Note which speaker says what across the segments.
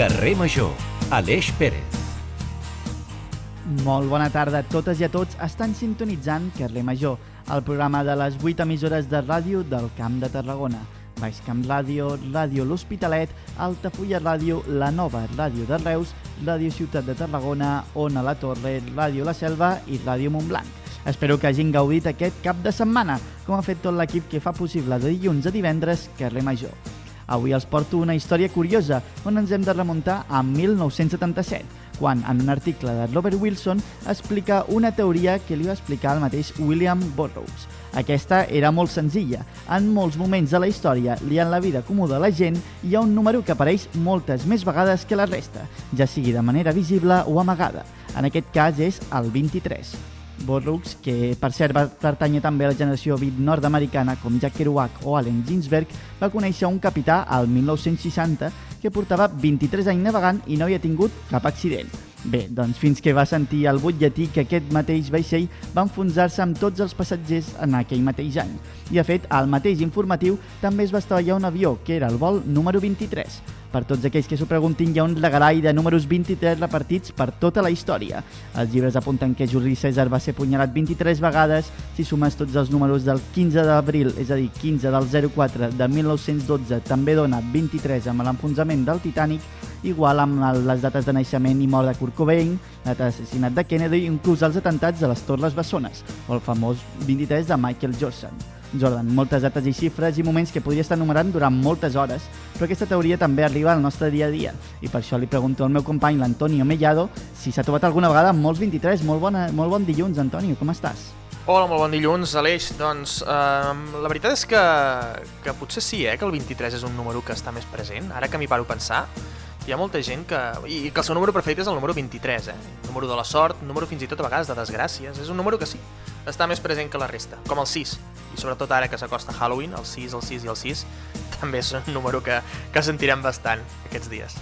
Speaker 1: Carrer Major, Aleix Pérez.
Speaker 2: Molt bona tarda a totes i a tots. Estan sintonitzant Carrer Major, el programa de les 8 emissores de ràdio del Camp de Tarragona. Baix Camp Ràdio, Ràdio L'Hospitalet, Altafulla Ràdio, La Nova Ràdio de Reus, Ràdio Ciutat de Tarragona, Ona la Torre, Ràdio La Selva i Ràdio Montblanc. Espero que hagin gaudit aquest cap de setmana, com ha fet tot l'equip que fa possible de dilluns a divendres Carrer Major. Avui els porto una història curiosa on ens hem de remuntar a 1977, quan en un article de Robert Wilson explica una teoria que li va explicar el mateix William Burroughs. Aquesta era molt senzilla. En molts moments de la història, liant la vida comú de la gent, hi ha un número que apareix moltes més vegades que la resta, ja sigui de manera visible o amagada. En aquest cas és el 23. Burroughs, que per cert va pertànyer també a la generació beat nord-americana com Jack Kerouac o Allen Ginsberg, va conèixer un capità al 1960 que portava 23 anys navegant i no havia tingut cap accident. Bé, doncs fins que va sentir el butlletí que aquest mateix vaixell va enfonsar-se amb tots els passatgers en aquell mateix any. I, de fet, al mateix informatiu també es va estavellar un avió, que era el vol número 23. Per tots aquells que s'ho preguntin, hi ha un regalai de números 23 repartits per tota la història. Els llibres apunten que Juli César va ser punyalat 23 vegades, si sumes tots els números del 15 d'abril, és a dir, 15 del 04 de 1912, també dona 23 amb l'enfonsament del Titanic, igual amb les dates de naixement i mort de Kurt Cobain, la data d'assassinat de Kennedy i inclús els atentats de les Torres Bessones, o el famós 23 de Michael Jordan. Jordan, moltes dates i xifres i moments que podria estar enumerant durant moltes hores, però aquesta teoria també arriba al nostre dia a dia, i per això li pregunto al meu company, l'Antonio Mellado, si s'ha trobat alguna vegada amb molts 23. Molt, bona, molt bon dilluns, Antonio, com estàs?
Speaker 3: Hola, molt bon dilluns, Aleix. Doncs eh, la veritat és que, que potser sí, eh, que el 23 és un número que està més present. Ara que m'hi paro a pensar, hi ha molta gent que... I que el seu número preferit és el número 23, eh? Número de la sort, número fins i tot a vegades de desgràcies. És un número que sí, està més present que la resta, com el 6. I sobretot ara que s'acosta Halloween, el 6, el 6 i el 6, també és un número que, que sentirem bastant aquests dies.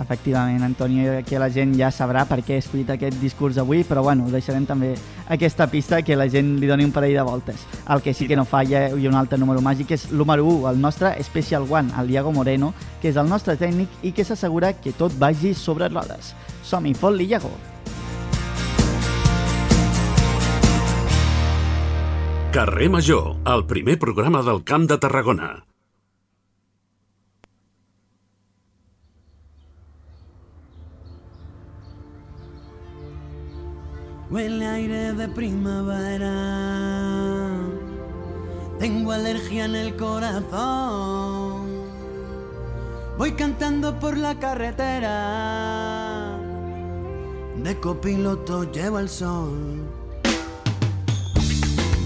Speaker 2: Efectivament, Antonio, aquí la gent ja sabrà per què he escollit aquest discurs avui, però bueno, deixarem també aquesta pista que la gent li doni un parell de voltes. El que sí que no falla i un altre número màgic és el número 1, el nostre Special One, el Diego Moreno, que és el nostre tècnic i que s'assegura que tot vagi sobre rodes. Som-hi, fot-li, Iago!
Speaker 4: Carrer Major, el primer programa del Camp de Tarragona.
Speaker 5: Huele aire de primavera. Tengo alergia en el corazón. Voy cantando por la carretera. De copiloto llevo el sol.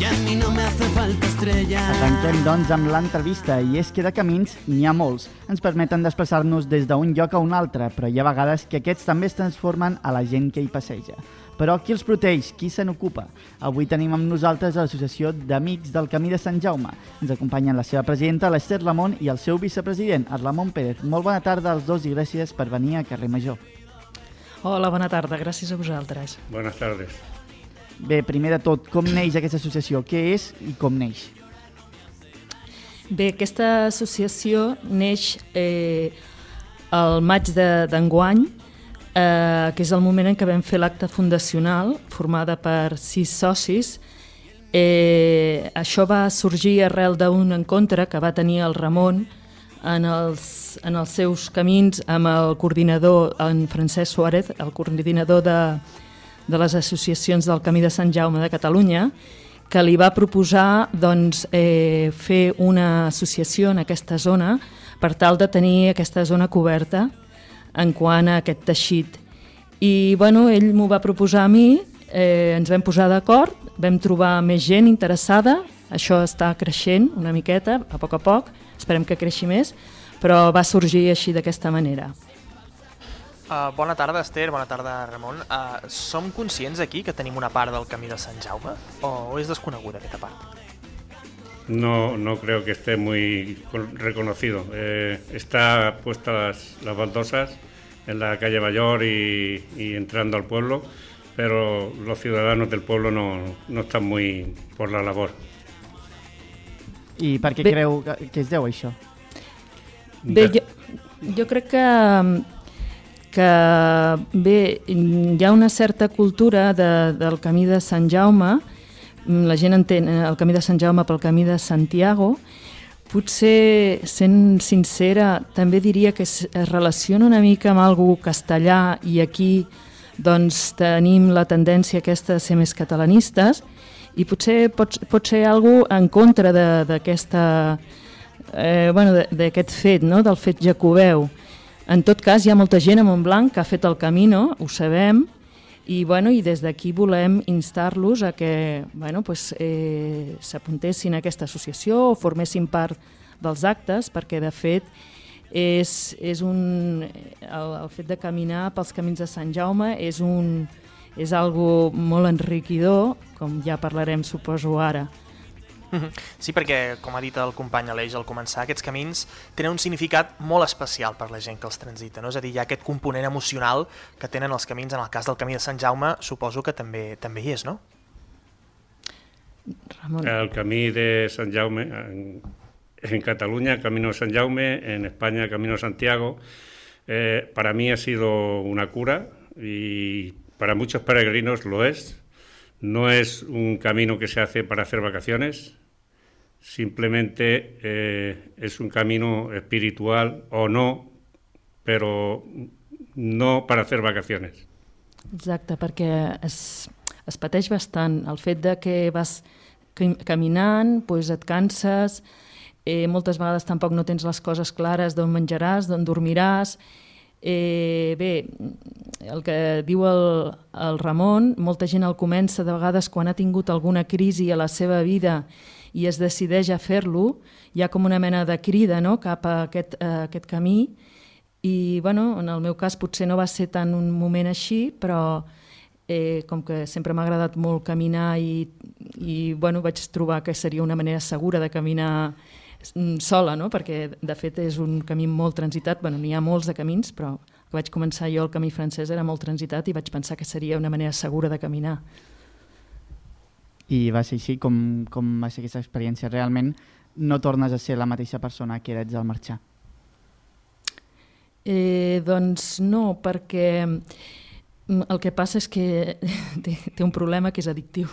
Speaker 5: I a mi no me hace falta estrella.
Speaker 2: Arrenquem, doncs, amb l'entrevista, i és que de camins n'hi ha molts. Ens permeten desplaçar-nos des d'un lloc a un altre, però hi ha vegades que aquests també es transformen a la gent que hi passeja. Però qui els proteix? Qui se n'ocupa? Avui tenim amb nosaltres l'Associació d'Amics del Camí de Sant Jaume. Ens acompanyen la seva presidenta, l'Ester Ramon, i el seu vicepresident, el Ramon Pérez. Molt bona tarda als dos i gràcies per venir a Carrer Major.
Speaker 6: Hola, bona tarda, gràcies a vosaltres.
Speaker 7: Buenas tardes.
Speaker 2: Bé, primer de tot, com neix aquesta associació? Què és i com neix?
Speaker 6: Bé, aquesta associació neix eh, el maig d'enguany, de, eh, que és el moment en què vam fer l'acte fundacional, formada per sis socis. Eh, això va sorgir arrel d'un encontre que va tenir el Ramon en els, en els seus camins amb el coordinador, en Francesc Suárez, el coordinador de, de les associacions del Camí de Sant Jaume de Catalunya, que li va proposar doncs, eh, fer una associació en aquesta zona per tal de tenir aquesta zona coberta en quant a aquest teixit. I bueno, ell m'ho va proposar a mi, eh, ens vam posar d'acord, vam trobar més gent interessada, això està creixent una miqueta, a poc a poc, esperem que creixi més, però va sorgir així d'aquesta manera.
Speaker 3: Uh, bona tarda, Esther, bona tarda, Ramon. Uh, som conscients aquí que tenim una part del camí de Sant Jaume o, o és desconeguda aquesta part?
Speaker 7: No, no creo que esté muy reconocido. Eh, está puesta las, las, baldosas en la calle Mayor y, y, entrando al pueblo, pero los ciudadanos del pueblo no, no están muy por la labor.
Speaker 2: I per què Bé. creu que, que es deu això?
Speaker 6: Bé, jo, Jo crec que, que bé, hi ha una certa cultura de, del camí de Sant Jaume, la gent entén el camí de Sant Jaume pel camí de Santiago, potser, sent sincera, també diria que es, es relaciona una mica amb algú castellà i aquí doncs, tenim la tendència aquesta de ser més catalanistes i potser pot, pot ser algú en contra d'aquesta eh, bueno, fet, no? del fet jacobeu. En tot cas, hi ha molta gent a Montblanc que ha fet el camí, no? ho sabem, i, bueno, i des d'aquí volem instar-los a que bueno, pues, eh, s'apuntessin a aquesta associació o formessin part dels actes, perquè de fet és, és un, el, el fet de caminar pels camins de Sant Jaume és, un, és algo molt enriquidor, com ja parlarem suposo ara.
Speaker 3: Sí, perquè, com ha dit el company Aleix al començar, aquests camins tenen un significat molt especial per la gent que els transita, no? és a dir, hi ha aquest component emocional que tenen els camins, en el cas del camí de Sant Jaume, suposo que també també hi és, no?
Speaker 7: Ramon. El camí de Sant Jaume, en, en Cataluña, Camino de San Jaume, en España, Camino de Santiago, eh, para mí ha sido una cura y para muchos peregrinos lo es. No es un camino que se hace para hacer vacaciones, simplemente eh, es un camino espiritual o no, però no per a fer vacaciones.
Speaker 6: Exacte, perquè es, es pateix bastant el fet de que vas caminant, doncs et canses, eh, moltes vegades tampoc no tens les coses clares d'on menjaràs, d'on dormiràs. Eh, bé, el que diu el, el Ramon, molta gent el comença de vegades quan ha tingut alguna crisi a la seva vida i es decideix a fer-lo, hi ha com una mena de crida no? cap a aquest, a aquest camí i bueno, en el meu cas potser no va ser tant un moment així, però eh, com que sempre m'ha agradat molt caminar i, i bueno, vaig trobar que seria una manera segura de caminar sola, no? perquè de fet és un camí molt transitat, bueno, n'hi ha molts de camins, però que vaig començar jo el camí francès era molt transitat i vaig pensar que seria una manera segura de caminar
Speaker 2: i va ser així com, com va ser aquesta experiència. Realment no tornes a ser la mateixa persona que eres al marxar.
Speaker 6: Eh, doncs no, perquè mm, el que passa és que té, té un problema que és addictiu.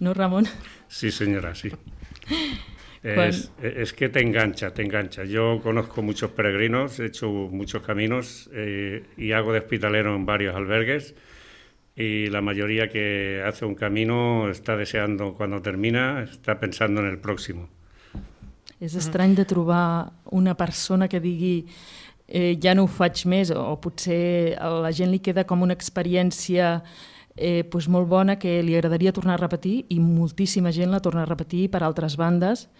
Speaker 6: No, Ramon?
Speaker 7: Sí, señora, sí. Es, es, que te engancha, te engancha. Yo conozco muchos peregrinos, he hecho muchos caminos eh, y hago de hospitalero en varios albergues y la mayoría que hace un camino está deseando cuando termina, está pensando en el próximo.
Speaker 6: És estrany de trobar una persona que digui eh, ja no ho faig més o potser a la gent li queda com una experiència eh, pues molt bona que li agradaria tornar a repetir i moltíssima gent la torna a repetir per altres bandes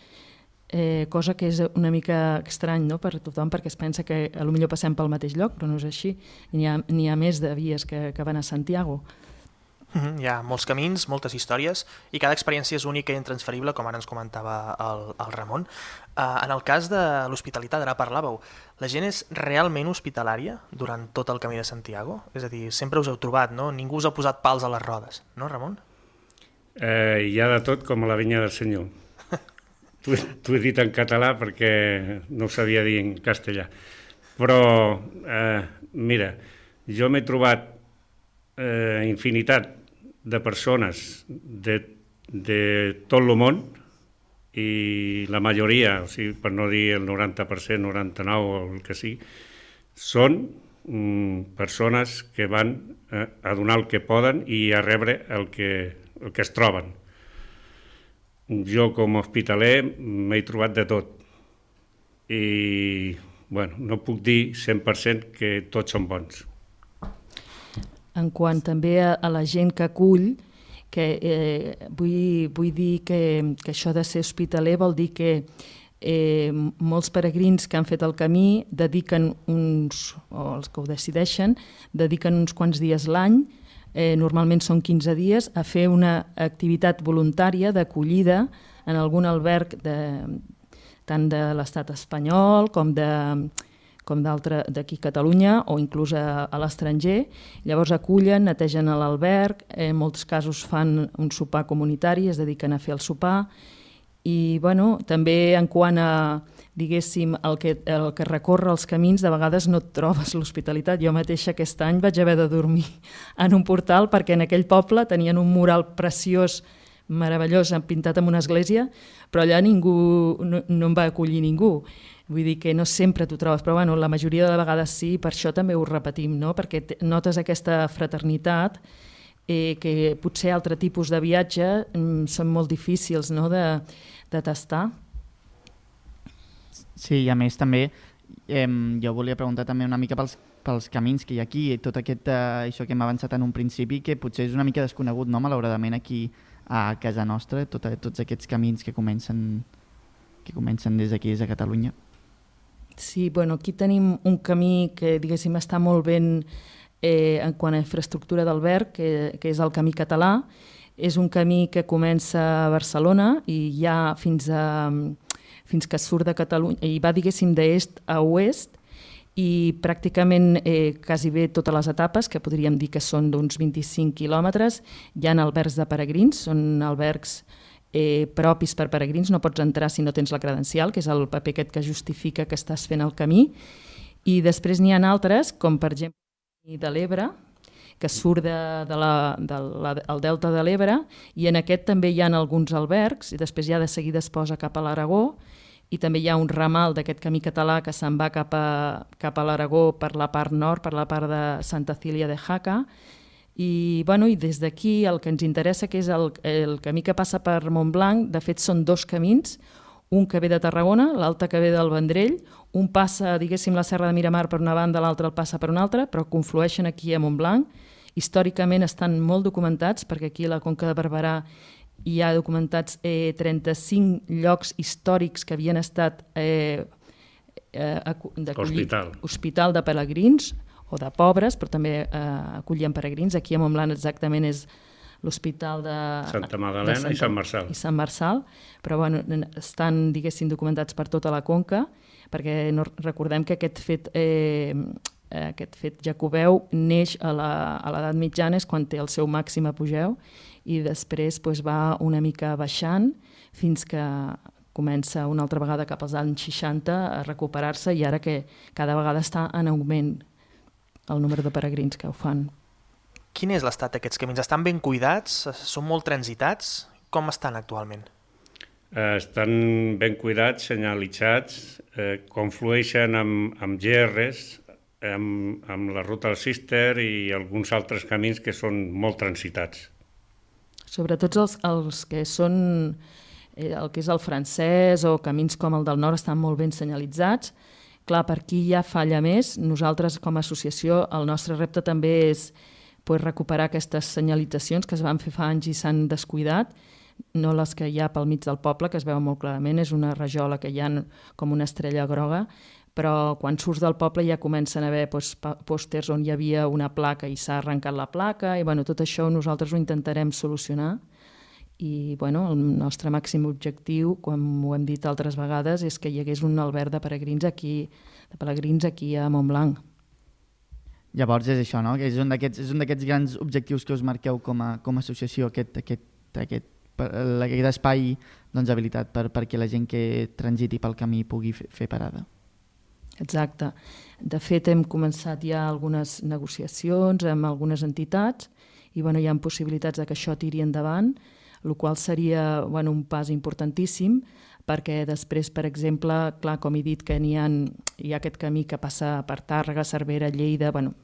Speaker 6: eh, cosa que és una mica estrany no? per tothom perquè es pensa que a lo millor passem pel mateix lloc, però no és així. N'hi ha, ha més de vies que, que van a Santiago.
Speaker 3: Mm -hmm, hi ha molts camins, moltes històries i cada experiència és única i intransferible, com ara ens comentava el, el Ramon. Uh, en el cas de l'hospitalitat, ara parlàveu, la gent és realment hospitalària durant tot el camí de Santiago? És a dir, sempre us heu trobat, no? Ningú us ha posat pals a les rodes, no, Ramon?
Speaker 7: Eh, hi ha de tot com a la vinya del Senyor. T'ho he dit en català perquè no ho sabia dir en castellà. Però, eh, mira, jo m'he trobat eh, infinitat de persones de, de tot el món i la majoria, o sigui, per no dir el 90%, 99% o el que sigui, són mm, persones que van eh, a donar el que poden i a rebre el que, el que es troben jo com a hospitaler m'he trobat de tot i bueno, no puc dir 100% que tots són bons.
Speaker 6: En quant també a, a la gent que acull, que eh, vull, vull dir que, que això de ser hospitaler vol dir que eh, molts peregrins que han fet el camí dediquen uns, o els que ho decideixen, dediquen uns quants dies l'any eh, normalment són 15 dies, a fer una activitat voluntària d'acollida en algun alberg de, tant de l'estat espanyol com de com d'altre d'aquí a Catalunya o inclús a, a l'estranger. Llavors acullen, netegen l'alberg, en molts casos fan un sopar comunitari, es dediquen a fer el sopar I bueno, també en quant a diguéssim, el que, el que recorre els camins, de vegades no et trobes l'hospitalitat. Jo mateixa aquest any vaig haver de dormir en un portal perquè en aquell poble tenien un mural preciós, meravellós, pintat en una església, però allà ningú, no, no em va acollir ningú. Vull dir que no sempre t'ho trobes, però bueno, la majoria de vegades sí, per això també ho repetim, no? perquè notes aquesta fraternitat eh, que potser altre tipus de viatge mm, són molt difícils no? de, de tastar.
Speaker 2: Sí, i a més també eh, jo volia preguntar també una mica pels, pels camins que hi ha aquí, tot aquest, eh, això que hem avançat en un principi, que potser és una mica desconegut, no?, malauradament aquí a casa nostra, tot, tots aquests camins que comencen, que comencen des d'aquí, des de Catalunya.
Speaker 6: Sí, bueno, aquí tenim un camí que, diguéssim, està molt ben eh, en quant a infraestructura d'alberg, que, que és el camí català. És un camí que comença a Barcelona i ja fins a fins que surt de Catalunya, i va, diguéssim, d'est a oest, i pràcticament eh, quasi bé totes les etapes, que podríem dir que són d'uns 25 quilòmetres, hi ha albergs de peregrins, són albergs eh, propis per peregrins, no pots entrar si no tens la credencial, que és el paper aquest que justifica que estàs fent el camí, i després n'hi ha altres, com per exemple de l'Ebre, que surt de, de la, de delta de l'Ebre, i en aquest també hi ha alguns albergs, i després ja de seguida es posa cap a l'Aragó, i també hi ha un ramal d'aquest camí català que se'n va cap a, cap a l'Aragó per la part nord, per la part de Santa Cília de Jaca, i, bueno, i des d'aquí el que ens interessa que és el, el camí que passa per Montblanc, de fet són dos camins, un que ve de Tarragona, l'altre que ve del Vendrell, un passa, diguéssim, la Serra de Miramar per una banda, l'altre el passa per una altra, però conflueixen aquí a Montblanc. Històricament estan molt documentats, perquè aquí a la Conca de Barberà hi ha documentats eh, 35 llocs històrics que havien estat eh, eh,
Speaker 7: hospital.
Speaker 6: hospital de pelegrins o de pobres, però també eh, acollien peregrins. Aquí a Montblanc exactament és l'hospital de
Speaker 7: Santa Magdalena de Santa, i Sant Marçal.
Speaker 6: I Sant Marçal, però bueno, estan, diguéssim, documentats per tota la conca, perquè no, recordem que aquest fet, eh, aquest fet jacobeu neix a l'edat mitjana, és quan té el seu màxim apogeu, i després pues, va una mica baixant fins que comença una altra vegada cap als anys 60 a recuperar-se i ara que cada vegada està en augment el número de peregrins que ho fan.
Speaker 3: Quin és l'estat d'aquests camins? Estan ben cuidats? Són molt transitats? Com estan actualment?
Speaker 7: Eh, estan ben cuidats, senyalitzats, eh, conflueixen amb, amb GRs, amb, amb la ruta del Cister i alguns altres camins que són molt transitats
Speaker 6: sobretot els, els que són eh, el que és el francès o camins com el del nord estan molt ben senyalitzats. Clar, per aquí ja falla més. Nosaltres, com a associació, el nostre repte també és pues, recuperar aquestes senyalitzacions que es van fer fa anys i s'han descuidat, no les que hi ha pel mig del poble, que es veu molt clarament, és una rajola que hi ha com una estrella groga, però quan surts del poble ja comencen a haver doncs, pòsters on hi havia una placa i s'ha arrencat la placa, i bueno, tot això nosaltres ho intentarem solucionar i bueno, el nostre màxim objectiu, com ho hem dit altres vegades, és que hi hagués un alberg de peregrins aquí, de peregrins aquí a Montblanc.
Speaker 2: Llavors és això, no? És un d'aquests grans objectius que us marqueu com a, com a associació, aquest, aquest, aquest, aquest espai doncs, habilitat per, perquè la gent que transiti pel camí pugui fer, fer parada.
Speaker 6: Exacte. De fet, hem començat ja algunes negociacions amb algunes entitats i bueno, hi ha possibilitats de que això tiri endavant, el qual seria bueno, un pas importantíssim perquè després, per exemple, clar, com he dit que hi ha, hi ha aquest camí que passa per Tàrrega, Cervera, Lleida, bueno,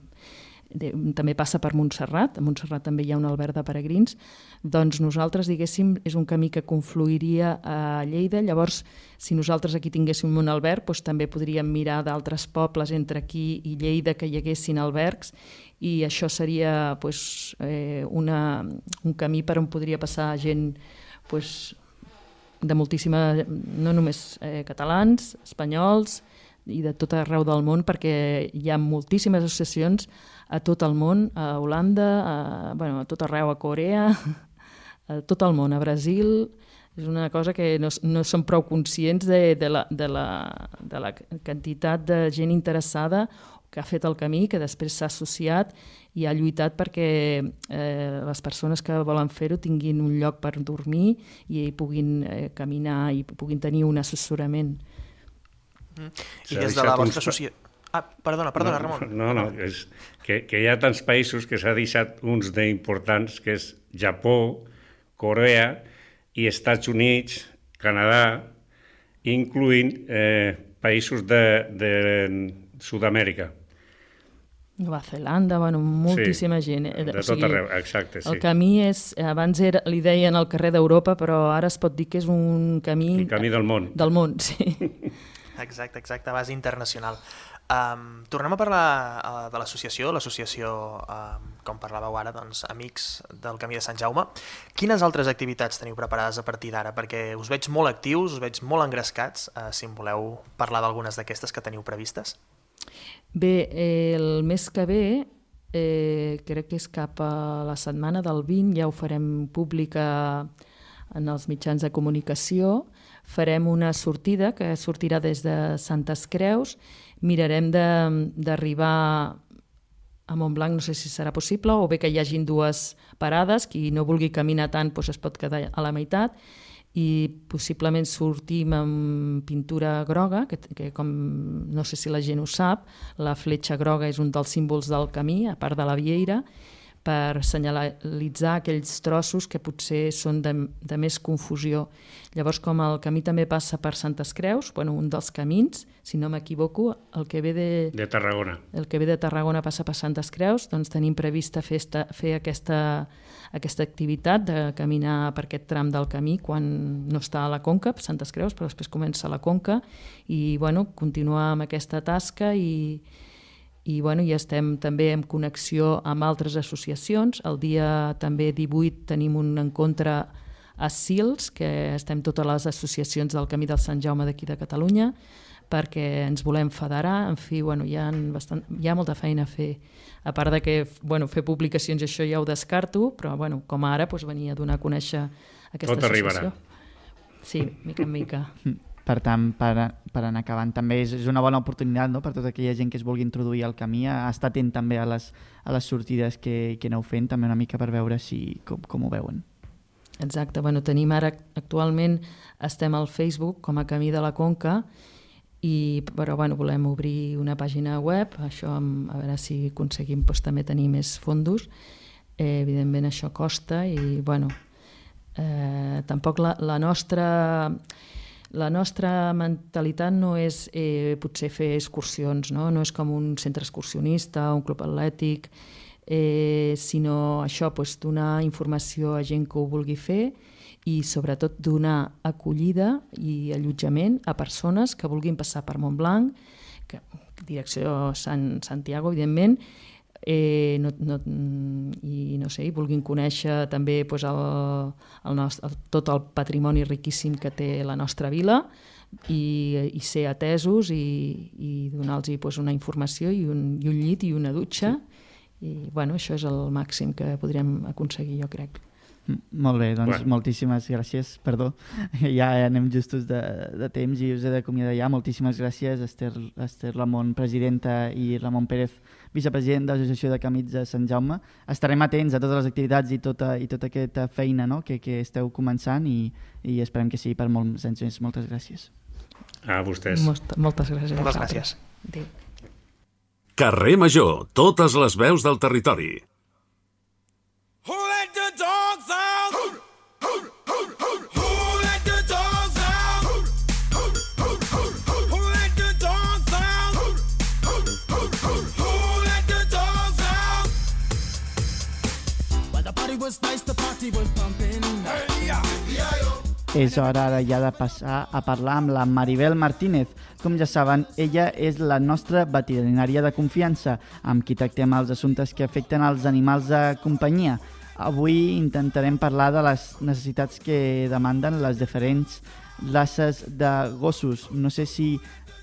Speaker 6: de, també passa per Montserrat, a Montserrat també hi ha un alberg de peregrins, doncs nosaltres, diguéssim, és un camí que confluiria a Lleida, llavors, si nosaltres aquí tinguéssim un alberg, doncs també podríem mirar d'altres pobles entre aquí i Lleida que hi haguessin albergs, i això seria doncs, eh, una, un camí per on podria passar gent doncs, de moltíssima, no només eh, catalans, espanyols, i de tot arreu del món perquè hi ha moltíssimes associacions a tot el món, a Holanda, a, bueno, a tot arreu, a Corea, a tot el món, a Brasil, És una cosa que no, no som prou conscients de, de, la, de, la, de la quantitat de gent interessada que ha fet el camí, que després s'ha associat i ha lluitat perquè eh, les persones que volen fer-ho tinguin un lloc per dormir i puguin eh, caminar i puguin tenir un assessorament.
Speaker 3: Mm. I des de la vostra associació... Ah, perdona, perdona,
Speaker 7: no,
Speaker 3: Ramon.
Speaker 7: No, no, és que, que hi ha tants països que s'ha deixat uns d'importants, que és Japó, Corea i Estats Units, Canadà, incluint eh, països de, de Sud-amèrica.
Speaker 6: Nova Zelanda, bueno, moltíssima
Speaker 7: sí,
Speaker 6: gent.
Speaker 7: De tot arreu, exacte, sí.
Speaker 6: El camí és, abans era, li deien el carrer d'Europa, però ara es pot dir que és un camí...
Speaker 7: El camí del món.
Speaker 6: Del món, sí.
Speaker 3: Exacte, exacte, base internacional. Um, tornem a parlar uh, de l'associació, l'associació, um, com parlàveu ara, doncs, Amics del Camí de Sant Jaume. Quines altres activitats teniu preparades a partir d'ara? Perquè us veig molt actius, us veig molt engrescats, uh, si em voleu parlar d'algunes d'aquestes que teniu previstes.
Speaker 6: Bé, eh, el mes que ve, eh, crec que és cap a la setmana del 20, ja ho farem pública en els mitjans de comunicació, farem una sortida que sortirà des de Santes Creus, mirarem d'arribar a Montblanc, no sé si serà possible, o bé que hi hagin dues parades, qui no vulgui caminar tant doncs es pot quedar a la meitat, i possiblement sortim amb pintura groga, que, que com no sé si la gent ho sap, la fletxa groga és un dels símbols del camí, a part de la vieira, per senyalitzar aquells trossos que potser són de, de més confusió. Llavors, com el camí també passa per Santes Creus, bueno, un dels camins, si no m'equivoco, el que ve de...
Speaker 7: De Tarragona.
Speaker 6: El que ve de Tarragona passa per Santes Creus, doncs tenim prevista fer, esta, fer aquesta, aquesta activitat de caminar per aquest tram del camí quan no està a la Conca, Santes Creus, però després comença la Conca, i bueno, continuar amb aquesta tasca i, i bueno, ja estem també en connexió amb altres associacions. El dia també 18 tenim un encontre a Sils, que estem totes les associacions del Camí del Sant Jaume d'aquí de Catalunya, perquè ens volem federar, en fi, bueno, hi, ha bastant, hi ha molta feina a fer. A part de que bueno, fer publicacions això ja ho descarto, però bueno, com ara doncs, venia a donar a conèixer aquesta
Speaker 7: Tot
Speaker 6: associació.
Speaker 7: arribarà.
Speaker 6: Sí, mica en mica.
Speaker 2: Per tant, per, per anar acabant, també és, és una bona oportunitat no? per tota aquella gent que es vulgui introduir al camí, a estar atent també a les, a les sortides que, que aneu fent, també una mica per veure si, com, com ho veuen.
Speaker 6: Exacte, bueno, tenim ara actualment, estem al Facebook com a Camí de la Conca, i, però bueno, volem obrir una pàgina web, això amb, a veure si aconseguim doncs, també tenir més fondos. Eh, evidentment això costa i bueno, eh, tampoc la, la nostra la nostra mentalitat no és eh, potser fer excursions, no? no és com un centre excursionista, un club atlètic, eh, sinó això, doncs, donar informació a gent que ho vulgui fer i sobretot donar acollida i allotjament a persones que vulguin passar per Montblanc, que, direcció Sant, Santiago, evidentment, eh, no, no, i no sé, i vulguin conèixer també pues, el, el nostre, el, tot el patrimoni riquíssim que té la nostra vila i, i ser atesos i, i donar-los pues, una informació i un, i un llit i una dutxa sí. i bueno, això és el màxim que podríem aconseguir jo crec.
Speaker 2: Molt bé, doncs
Speaker 7: Bueno.
Speaker 2: moltíssimes gràcies, perdó, ja anem justos de, de temps i us he d'acomiadar ja. Moltíssimes gràcies, Esther, Esther Ramon, presidenta, i Ramon Pérez, vicepresident de l'Associació de Camins de Sant Jaume. Estarem atents a totes les activitats i tota, i tota aquesta feina no? que, que esteu començant i, i esperem que sigui per molts anys més. Moltes gràcies.
Speaker 7: A vostès.
Speaker 6: Molt, moltes gràcies.
Speaker 3: Moltes gràcies.
Speaker 6: Adéu.
Speaker 4: Carrer Major, totes les veus del territori.
Speaker 2: És hora ara ja de passar a parlar amb la Maribel Martínez. Com ja saben, ella és la nostra veterinària de confiança, amb qui tractem els assumptes que afecten els animals de companyia. Avui intentarem parlar de les necessitats que demanden les diferents races de gossos. No sé si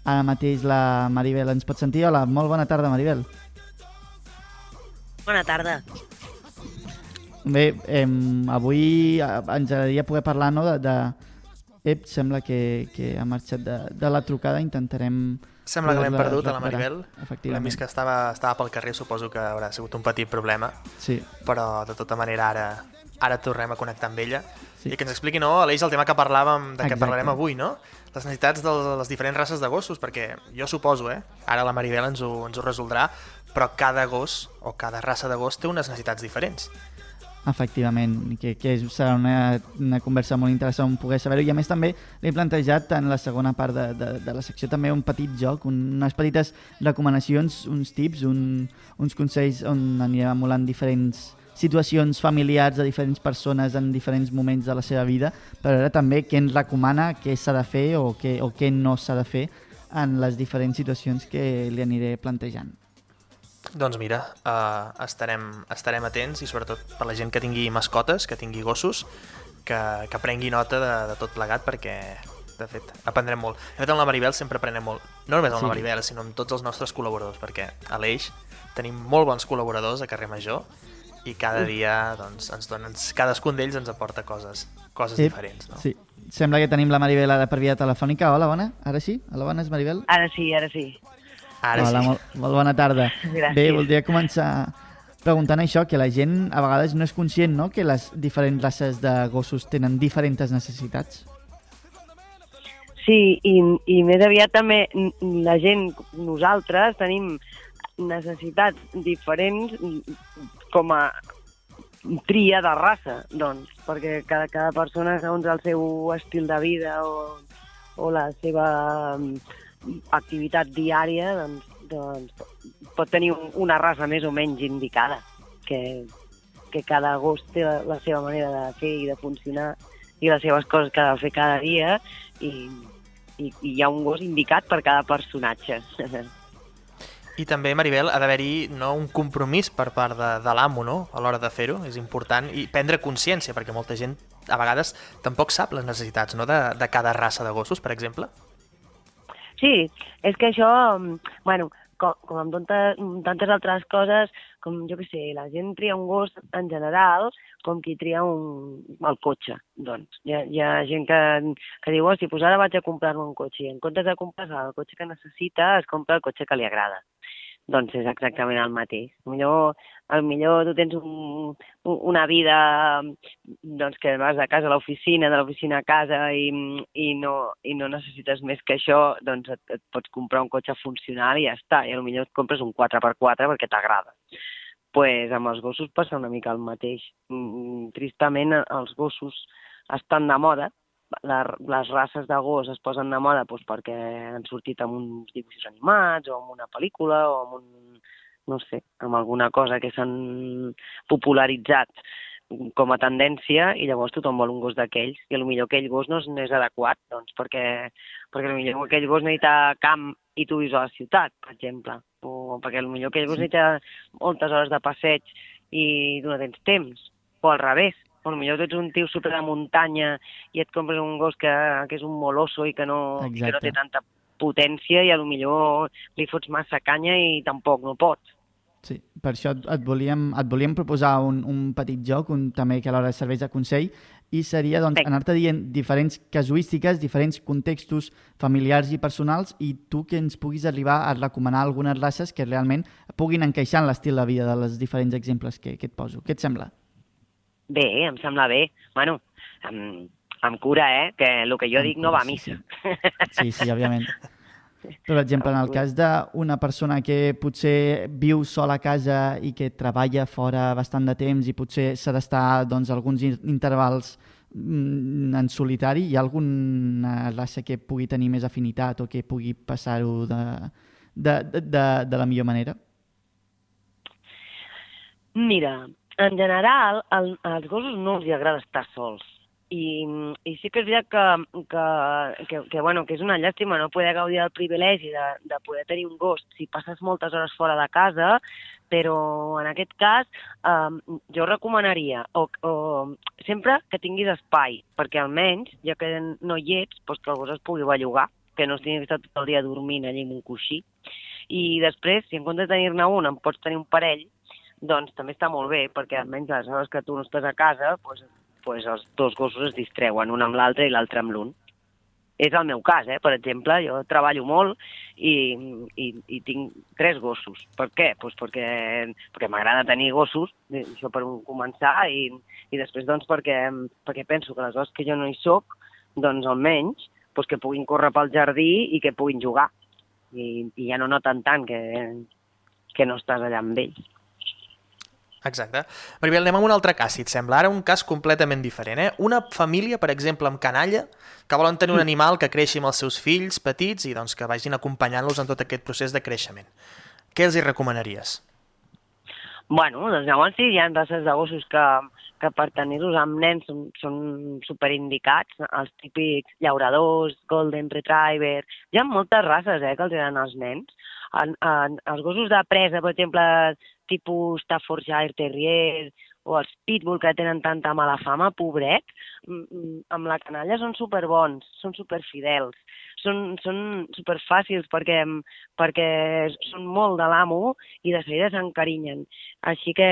Speaker 2: ara mateix la Maribel ens pot sentir. Hola, molt bona tarda, Maribel.
Speaker 8: Bona tarda.
Speaker 2: Bé, eh, avui ens agradaria poder parlar no, de, de... Ep, sembla que, que ha marxat de, de la trucada, intentarem...
Speaker 3: Sembla que l'hem perdut, a la. Maribel. L'hem
Speaker 2: Efectivament.
Speaker 3: vist que estava, estava pel carrer, suposo que haurà sigut un petit problema,
Speaker 2: Sí,
Speaker 3: però de tota manera ara, ara tornem a connectar amb ella
Speaker 2: Sí.
Speaker 3: i que ens expliqui, no, Aleix, el tema que parlàvem, de què parlarem avui, no? Les necessitats de les diferents races de gossos, perquè jo suposo, eh, ara la Maribel ens ho, ens ho resoldrà, però cada gos o cada raça de gos té unes necessitats diferents.
Speaker 2: Efectivament, que, que serà una, una conversa molt interessant poder saber-ho i a més també l'he plantejat en la segona part de, de, de la secció també un petit joc, un, unes petites recomanacions, uns tips, un, uns consells on anirem emulant diferents situacions familiars de diferents persones en diferents moments de la seva vida per veure també què ens recomana, què s'ha de fer o què, o què no s'ha de fer en les diferents situacions que li aniré plantejant.
Speaker 3: Doncs mira, uh, estarem, estarem atents i sobretot per la gent que tingui mascotes, que tingui gossos, que, que prengui nota de, de tot plegat perquè, de fet, aprendrem molt. De fet, amb la Maribel sempre aprenem molt. No només amb
Speaker 2: Sí.
Speaker 3: la Maribel, sinó amb tots els nostres col·laboradors, perquè a l'Eix tenim molt bons col·laboradors a Carrer Major i cada dia doncs, ens donen, cadascun d'ells ens aporta coses, coses
Speaker 2: Ep,
Speaker 3: diferents. No?
Speaker 2: Sí. Sembla que tenim la Maribel ara per via telefònica. Hola, bona. Ara sí? Hola, bones, Maribel?
Speaker 8: Ara sí, ara sí.
Speaker 3: Ara
Speaker 2: Hola,
Speaker 3: sí.
Speaker 2: molt, molt bona tarda.
Speaker 8: Gràcies.
Speaker 2: Bé, voldria començar preguntant això, que la gent a vegades no és conscient no? que les diferents races de gossos tenen diferents necessitats.
Speaker 8: Sí, i, i més aviat també la gent, nosaltres, tenim necessitats diferents com a tria de raça, doncs, perquè cada, cada persona, segons el seu estil de vida o, o la seva activitat diària, doncs, doncs pot tenir un- una raça més o menys indicada, que, que cada gos té la, la seva manera de fer i de funcionar i les seves coses que ha de fer cada dia i, i, i hi ha un gos indicat per cada personatge.
Speaker 3: I també, Maribel, ha d'haver-hi no, un compromís per part de, de l'amo no? a l'hora de fer-ho, és important, i prendre consciència, perquè molta gent a vegades tampoc sap les necessitats no? de, de cada raça de gossos, per exemple.
Speaker 8: Sí, és que això, mm, bueno, com, com amb tantes, tantes altres coses, com jo que sé, la gent tria un gos en general com qui tria un, el cotxe. Doncs hi ha, hi ha gent que, que diu, hosti, pues ara vaig a comprar-me un cotxe, i en comptes de comprar el cotxe que necessita, es compra el cotxe que li agrada. Doncs és exactament el mateix. Millor, al millor tu tens un, un, una vida doncs que vas de casa a l'oficina, de l'oficina a casa i, i, no, i no necessites més que això, doncs et, et pots comprar un cotxe funcional i ja està. I potser et compres un 4x4 perquè t'agrada. pues amb els gossos passa una mica el mateix. Mm, Tristament, els gossos estan de moda, la, les races de gos es posen de moda doncs, perquè han sortit amb uns dibuixos animats o amb una pel·lícula o amb un, no sé, amb alguna cosa que s'han popularitzat com a tendència i llavors tothom vol un gos d'aquells. I potser aquell gos no és, no és adequat doncs perquè, perquè potser aquell gos necessita camp i tu vius a la ciutat, per exemple, o perquè potser aquell gos necessita moltes hores de passeig i tu no tens temps, o al revés, o potser tu ets un tio super de muntanya i et compres un gos que, que és un moloso i que no, que no té tanta potència i a lo millor li fots massa canya i tampoc no pots.
Speaker 2: Sí, per això et, et, volíem, et volíem proposar un, un petit joc, un, també que alhora serveix de consell, i seria doncs, anar-te dient diferents casuístiques, diferents contextos familiars i personals, i tu que ens puguis arribar a recomanar algunes races que realment puguin encaixar en l'estil de vida dels diferents exemples que, que et poso. Què et sembla?
Speaker 8: Bé, em sembla bé. Bueno, amb, amb cura, eh? Que el que jo
Speaker 2: Amb
Speaker 8: dic no va a
Speaker 2: cura,
Speaker 8: missa.
Speaker 2: sí, Sí, sí, òbviament. Per exemple, en el cas d'una persona que potser viu sola a casa i que treballa fora bastant de temps i potser s'ha d'estar doncs, alguns in- intervals mm, en solitari, hi ha alguna raça que pugui tenir més afinitat o que pugui passar-ho de, de, de, de, de la millor manera?
Speaker 8: Mira, en general, el, als gossos no els agrada estar sols. I, i sí que és veritat que, que, que, que, bueno, que és una llàstima no poder gaudir del privilegi de, de poder tenir un gos si passes moltes hores fora de casa, però en aquest cas eh, jo recomanaria o, o, sempre que tinguis espai, perquè almenys, ja que no hi ets, doncs que el gos es pugui bellugar, que no estigui estar tot el dia dormint allà en un coixí. I després, si en comptes de tenir-ne un en pots tenir un parell, doncs també està molt bé, perquè almenys les hores que tu no estàs a casa, doncs, doncs els dos gossos es distreuen, un amb l'altre i l'altre amb l'un. És el meu cas, eh? per exemple, jo treballo molt i, i, i tinc tres gossos. Per què? Pues perquè perquè m'agrada tenir gossos, això per començar, i, i després doncs perquè, perquè penso que les hores que jo no hi sóc, doncs almenys pues, que puguin córrer pel jardí i que puguin jugar. I, i ja no noten tant que, que no estàs allà amb ells.
Speaker 3: Exacte. Maribel, anem amb un altre cas, si et sembla. Ara un cas completament diferent. Eh? Una família, per exemple, amb canalla, que volen tenir un animal que creixi amb els seus fills petits i doncs, que vagin acompanyant-los en tot aquest procés de creixement. Què els hi recomanaries?
Speaker 8: Bueno, doncs llavors sí, hi ha races de gossos que, que per tenir-los amb nens són, són superindicats, els típics llauradors, golden retriever... Hi ha moltes races eh, que els agraden als nens. En, en, els gossos de presa, per exemple, tipus Staffordshire Terrier o els Pitbull que tenen tanta mala fama, pobret, amb la canalla són superbons, són superfidels, són, són superfàcils perquè, perquè són molt de l'amo i de seguida s'encarinyen. Així que,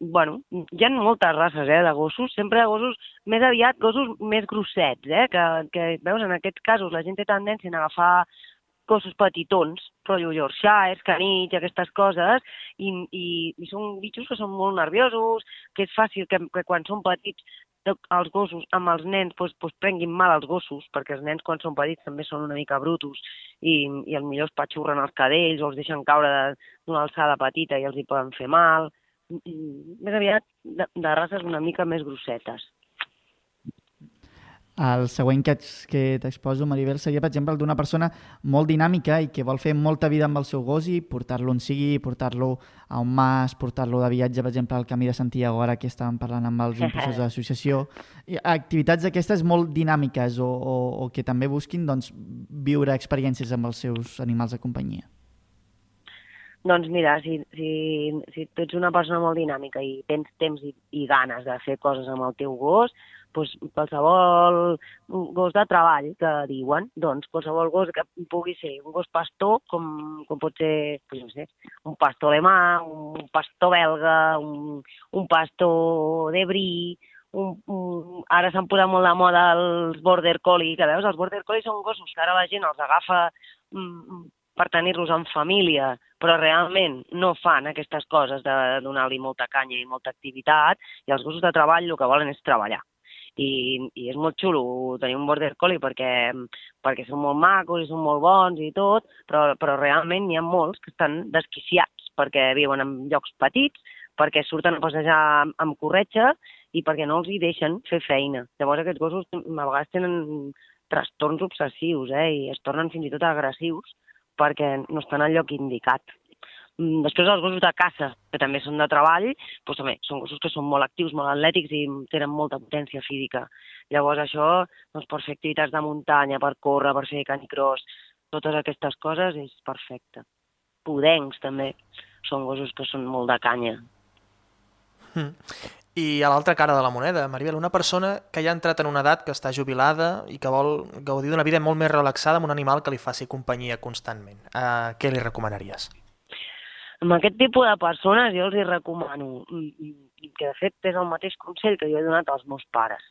Speaker 8: bueno, hi ha moltes races eh, de gossos, sempre de gossos, més aviat gossos més grossets, eh, que, que veus, en aquests casos la gent té tendència a agafar gossos petitons, rotllo Yorkshire, canits, aquestes coses, i, i, i són bitxos que són molt nerviosos, que és fàcil que, que quan són petits els gossos amb els nens doncs, doncs prenguin mal els gossos, perquè els nens quan són petits també són una mica brutos i, i el millor es patxurren els cadells o els deixen caure d'una alçada petita i els hi poden fer mal. Més aviat de, de races una mica més grossetes.
Speaker 2: El següent que, que t'exposo, Maribel, seria, per exemple, el d'una persona molt dinàmica i que vol fer molta vida amb el seu gos i portar-lo on sigui, portar-lo a un mas, portar-lo de viatge, per exemple, al Camí de Santiago, ara que estàvem parlant amb els impulsors de l'associació. Activitats d'aquestes molt dinàmiques o, o, o que també busquin doncs, viure experiències amb els seus animals de companyia.
Speaker 8: Doncs mira, si, si, si tu ets una persona molt dinàmica i tens temps i, i ganes de fer coses amb el teu gos, doncs qualsevol gos de treball que diuen, doncs qualsevol gos que pugui ser un gos pastor, com, com pot ser, no sé, un pastor alemà, un pastor belga, un, un pastor de brí, un, un, ara s'han posat molt de moda els border collie, que veus, els border collie són gossos que ara la gent els agafa mm, per tenir-los en família, però realment no fan aquestes coses de donar-li molta canya i molta activitat, i els gossos de treball el que volen és treballar i, i és molt xulo tenir un border collie perquè, perquè són molt macos i són molt bons i tot, però, però realment n'hi ha molts que estan desquiciats perquè viuen en llocs petits, perquè surten a passejar amb, amb corretja i perquè no els hi deixen fer feina. Llavors aquests gossos a vegades tenen trastorns obsessius eh, i es tornen fins i tot agressius perquè no estan al lloc indicat. Mm, després els gossos de caça, que també són de treball, doncs també són gossos que són molt actius, molt atlètics i tenen molta potència física. Llavors això, doncs, per fer activitats de muntanya, per córrer, per fer canicross, totes aquestes coses és perfecte. Pudencs també, són gossos que són molt de canya.
Speaker 3: Mm. I a l'altra cara de la moneda, Maribel, una persona que ja ha entrat en una edat que està jubilada i que vol gaudir d'una vida molt més relaxada amb un animal que li faci companyia constantment. Uh, què li recomanaries?
Speaker 8: Amb aquest tipus de persones jo els hi recomano, que de fet és el mateix consell que jo he donat als meus pares.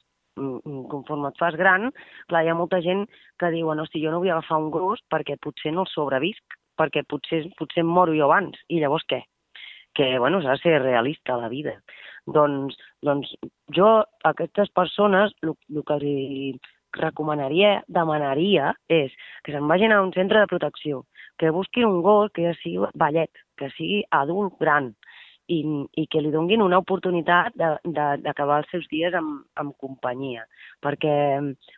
Speaker 8: Conforme et fas gran, clar, hi ha molta gent que diu, hosti, jo no vull agafar un gros perquè potser no el sobrevisc, perquè potser, potser em moro jo abans. I llavors què? Que, bueno, s'ha de ser realista a la vida. Doncs, doncs jo a aquestes persones el, el que els recomanaria, demanaria, és que se'n vagin a un centre de protecció, que busquin un gos que sigui ballet, que sigui adult gran, i, i que li donguin una oportunitat d'acabar els seus dies amb, amb companyia. Perquè,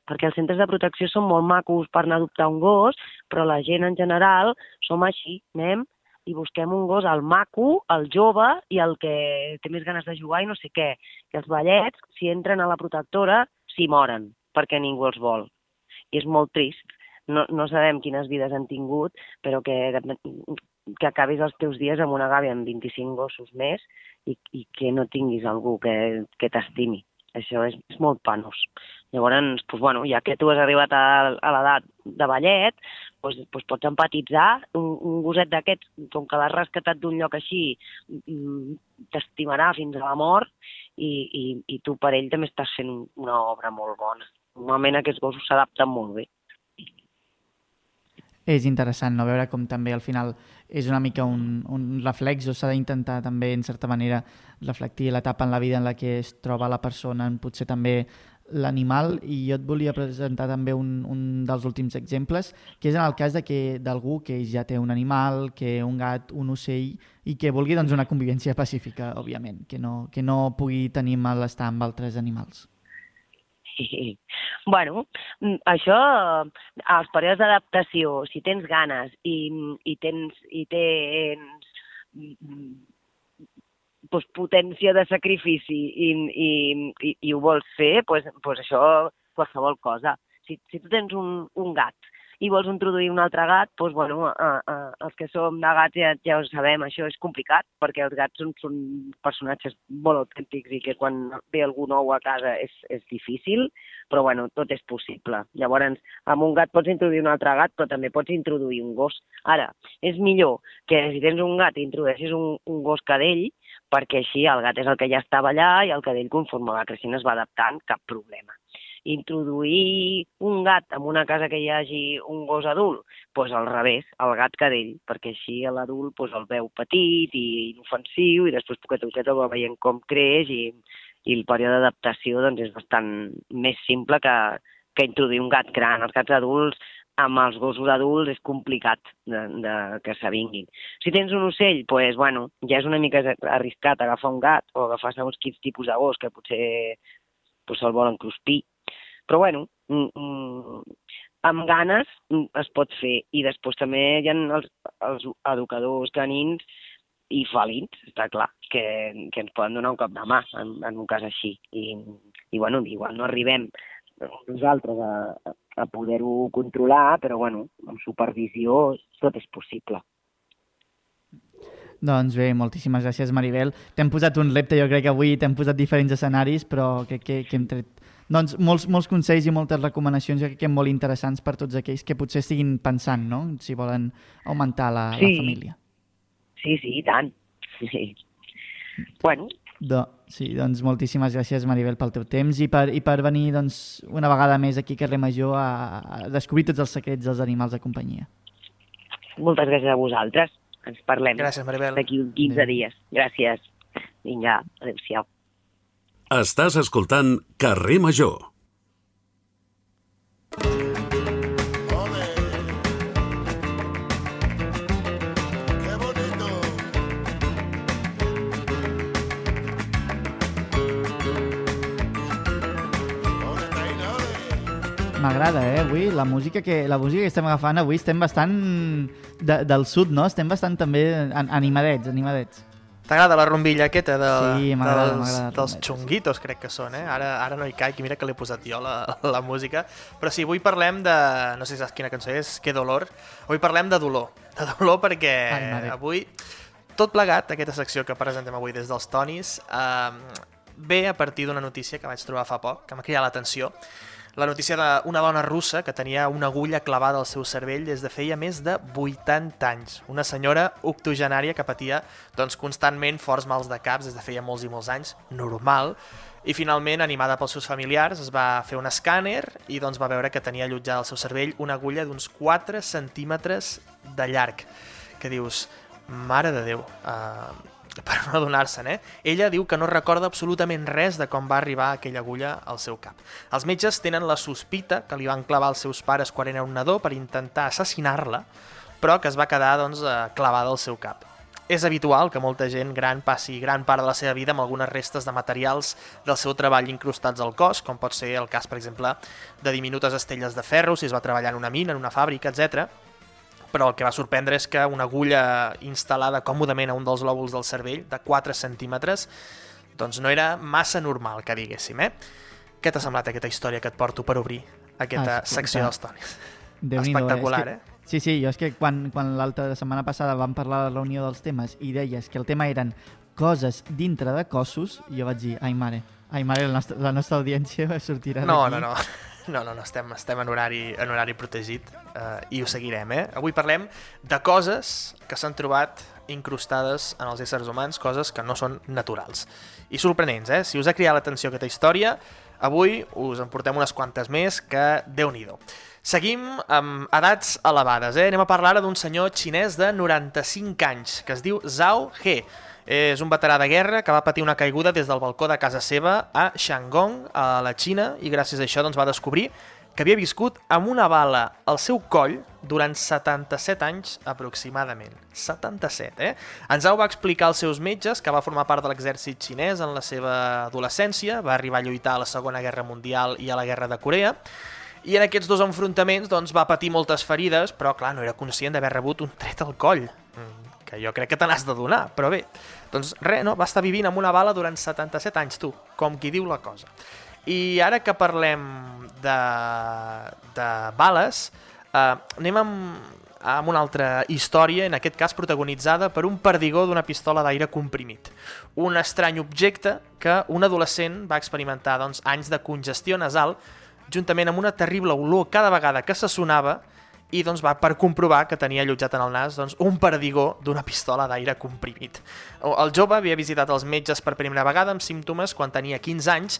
Speaker 8: perquè els centres de protecció són molt macos per anar a adoptar un gos, però la gent en general som així, anem i busquem un gos al maco, el jove i el que té més ganes de jugar i no sé què. Que els ballets, si entren a la protectora, s'hi moren, perquè ningú els vol. I és molt trist no, no sabem quines vides han tingut, però que, que acabis els teus dies amb una gàbia amb 25 gossos més i, i que no tinguis algú que, que t'estimi. Això és, és molt panos. Llavors, doncs, bueno, ja que tu has arribat a, a l'edat de ballet, pues, pues pots empatitzar. Un, un gosset d'aquests, com que l'has rescatat d'un lloc així, mm, t'estimarà fins a la mort i, i, i tu per ell també estàs fent una obra molt bona. Normalment aquests gossos s'adapten molt bé.
Speaker 2: És interessant no veure com també al final és una mica un, un reflex o s'ha d'intentar també en certa manera reflectir l'etapa en la vida en la que es troba la persona, en potser també l'animal i jo et volia presentar també un, un dels últims exemples, que és en el cas de que d'algú que ja té un animal, que un gat, un ocell, i que vulgui doncs, una convivència pacífica, òbviament, que no, que no pugui tenir malestar amb altres animals.
Speaker 8: Bueno, mm, això, als períodes d'adaptació, si tens ganes i, i tens, i tens mm, pues, potència de sacrifici i, i, i, i ho vols fer, pues, pues això, qualsevol cosa. Si, si tu tens un, un gat i vols introduir un altre gat, doncs, bueno, a, a, els que som de gats ja, ja ho sabem, això és complicat, perquè els gats són, són personatges molt autèntics i que quan ve algú nou a casa és, és difícil, però bueno, tot és possible. Llavors, amb un gat pots introduir un altre gat, però també pots introduir un gos. Ara, és millor que si tens un gat i introdueixis un, un gos cadell, perquè així el gat és el que ja estava allà i el cadell conforme va creixent es va adaptant, cap problema introduir un gat en una casa que hi hagi un gos adult, doncs al revés, el gat cadell, perquè així l'adult doncs, el veu petit i inofensiu i després poquet a poquet el va veient com creix i, i el període d'adaptació doncs, és bastant més simple que, que introduir un gat gran. Els gats adults amb els gossos adults és complicat de, de que s'avinguin. Si tens un ocell, pues, bueno, ja és una mica arriscat agafar un gat o agafar segons quins tipus de gos que potser pues, se'l volen cruspir però bueno, mm, mm, amb ganes es pot fer. I després també hi ha els, els educadors canins i felins, està clar, que, que ens poden donar un cop de mà en, en un cas així. I, i bueno, igual no arribem nosaltres a, a poder-ho controlar, però bueno, amb supervisió tot és possible.
Speaker 2: Doncs bé, moltíssimes gràcies, Maribel. T'hem posat un repte, jo crec que avui t'hem posat diferents escenaris, però crec que, que hem tret doncs molts, molts consells i moltes recomanacions jo crec que molt interessants per tots aquells que potser estiguin pensant, no?, si volen augmentar la,
Speaker 8: sí.
Speaker 2: la família.
Speaker 8: Sí, sí, i tant. Sí. Bueno.
Speaker 2: Do, sí, doncs moltíssimes gràcies, Maribel, pel teu temps i per, i per venir doncs, una vegada més aquí a Carrer Major a, a descobrir tots els secrets dels animals de companyia.
Speaker 8: Moltes gràcies a vosaltres. Ens parlem d'aquí 15 Adéu. dies. Gràcies. Vinga, adéu-siau.
Speaker 4: Estàs escoltant Carrer Major.
Speaker 2: M'agrada, eh, avui, la música, que, la música que estem agafant avui estem bastant de, del sud, no? Estem bastant també animadets, animadets.
Speaker 3: T'agrada la rombilla aquesta de,
Speaker 2: sí,
Speaker 3: dels, dels xunguitos, crec que són, eh? Ara, ara no hi caic, mira que l'he posat jo, la, la música. Però sí, avui parlem de... No sé si saps quina cançó és, Que dolor. Avui parlem de dolor. De dolor perquè Ai, avui, tot plegat, aquesta secció que presentem avui des dels Tonis, eh, ve a partir d'una notícia que vaig trobar fa poc, que m'ha cridat l'atenció, la notícia d'una dona russa que tenia una agulla clavada al seu cervell des de feia més de 80 anys. Una senyora octogenària que patia doncs, constantment forts mals de caps des de feia molts i molts anys, normal, i finalment, animada pels seus familiars, es va fer un escàner i doncs, va veure que tenia allotjada al seu cervell una agulla d'uns 4 centímetres de llarg. Que dius, mare de Déu, uh, per no adonar-se'n, eh? Ella diu que no recorda absolutament res de com va arribar aquella agulla al seu cap. Els metges tenen la sospita que li van clavar els seus pares quan era un nadó per intentar assassinar-la, però que es va quedar doncs, eh, clavada al seu cap. És habitual que molta gent gran passi gran part de la seva vida amb algunes restes de materials del seu treball incrustats al cos, com pot ser el cas, per exemple, de diminutes estelles de ferro, si es va treballar en una mina, en una fàbrica, etc però el que va sorprendre és que una agulla instal·lada còmodament a un dels lòbuls del cervell, de 4 centímetres, doncs no era massa normal, que diguéssim, eh? Què t'ha semblat aquesta història que et porto per obrir aquesta ah, secció dels tonis? Espectacular, eh?
Speaker 2: Sí, sí, jo és que quan, quan l'altra setmana passada vam parlar de la reunió dels temes i deies que el tema eren coses dintre de cossos, jo vaig dir, ai mare, ai mare, la nostra, la nostra audiència sortirà
Speaker 3: No, no, no. No, no, no, estem, estem en, horari, en horari protegit eh, i ho seguirem, eh? Avui parlem de coses que s'han trobat incrustades en els éssers humans, coses que no són naturals. I sorprenents, eh? Si us ha cridat l'atenció aquesta història, avui us en portem unes quantes més que déu nhi Seguim amb edats elevades, eh? Anem a parlar ara d'un senyor xinès de 95 anys, que es diu Zhao He. És un veterà de guerra que va patir una caiguda des del balcó de casa seva a Shandong, a la Xina, i gràcies a això doncs, va descobrir que havia viscut amb una bala al seu coll durant 77 anys aproximadament. 77, eh? En Zhao va explicar als seus metges que va formar part de l'exèrcit xinès en la seva adolescència, va arribar a lluitar a la Segona Guerra Mundial i a la Guerra de Corea, i en aquests dos enfrontaments doncs, va patir moltes ferides, però clar, no era conscient d'haver rebut un tret al coll, mm, que jo crec que te n'has de donar, però bé, doncs res, no? va estar vivint amb una bala durant 77 anys, tu, com qui diu la cosa. I ara que parlem de, de bales, eh, anem amb, amb una altra història, en aquest cas protagonitzada per un perdigó d'una pistola d'aire comprimit. Un estrany objecte que un adolescent va experimentar doncs, anys de congestió nasal juntament amb una terrible olor cada vegada que se sonava i doncs, va per comprovar que tenia allotjat en el nas doncs, un perdigó d'una pistola d'aire comprimit. El jove havia visitat els metges per primera vegada amb símptomes quan tenia 15 anys,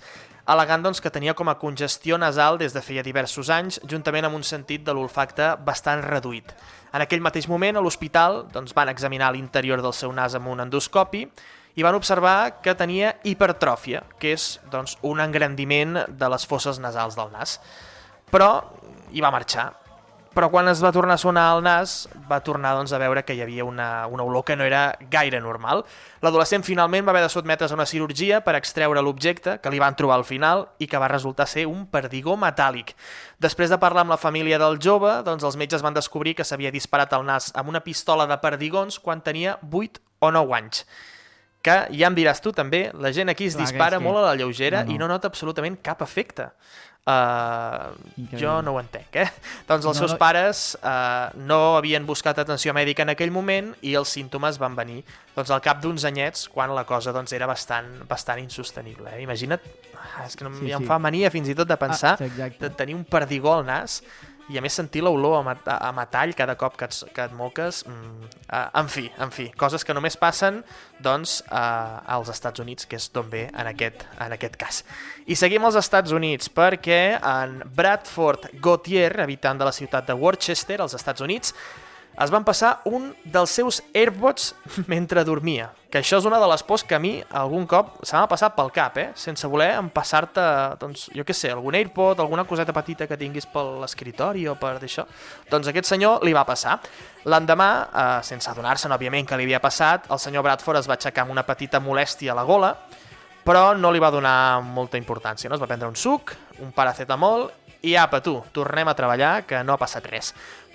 Speaker 3: alegant doncs, que tenia com a congestió nasal des de feia diversos anys, juntament amb un sentit de l'olfacte bastant reduït. En aquell mateix moment, a l'hospital, doncs, van examinar l'interior del seu nas amb un endoscopi i van observar que tenia hipertròfia, que és doncs, un engrandiment de les fosses nasals del nas. Però hi va marxar però quan es va tornar a sonar al nas va tornar doncs, a veure que hi havia una, una olor que no era gaire normal. L'adolescent finalment va haver de sotmetre's a una cirurgia per extreure l'objecte que li van trobar al final i que va resultar ser un perdigó metàl·lic. Després de parlar amb la família del jove, doncs, els metges van descobrir que s'havia disparat al nas amb una pistola de perdigons quan tenia 8 o 9 anys que ja em diràs tu també, la gent aquí es Clar, dispara que... molt a la lleugera no, no. i no nota absolutament cap efecte. Uh, jo no ho entenc, eh? Doncs els no, seus pares uh, no havien buscat atenció mèdica en aquell moment i els símptomes van venir doncs, al cap d'uns anyets quan la cosa doncs, era bastant, bastant insostenible. Eh? Imagina't, ah, és que no, sí, ja em fa mania fins i tot de pensar ah, de tenir un perdigó al nas i a més sentir l'olor a, a metall cada cop que et, que et moques mm, uh, en fi, en fi, coses que només passen doncs uh, als Estats Units que és d'on ve en aquest, en aquest cas. I seguim als Estats Units perquè en Bradford Gautier habitant de la ciutat de Worcester als Estats Units es van passar un dels seus AirPods mentre dormia. Que això és una de les pors que a mi algun cop se m'ha passat pel cap, eh? Sense voler empassar-te, doncs, jo què sé, algun AirPod, alguna coseta petita que tinguis per l'escritori o per d'això. Doncs aquest senyor li va passar. L'endemà, eh, sense adonar-se'n, òbviament, que li havia passat, el senyor Bradford es va aixecar amb una petita molèstia a la gola, però no li va donar molta importància. No? Es va prendre un suc, un paracetamol i apa, tu, tornem a treballar, que no ha passat res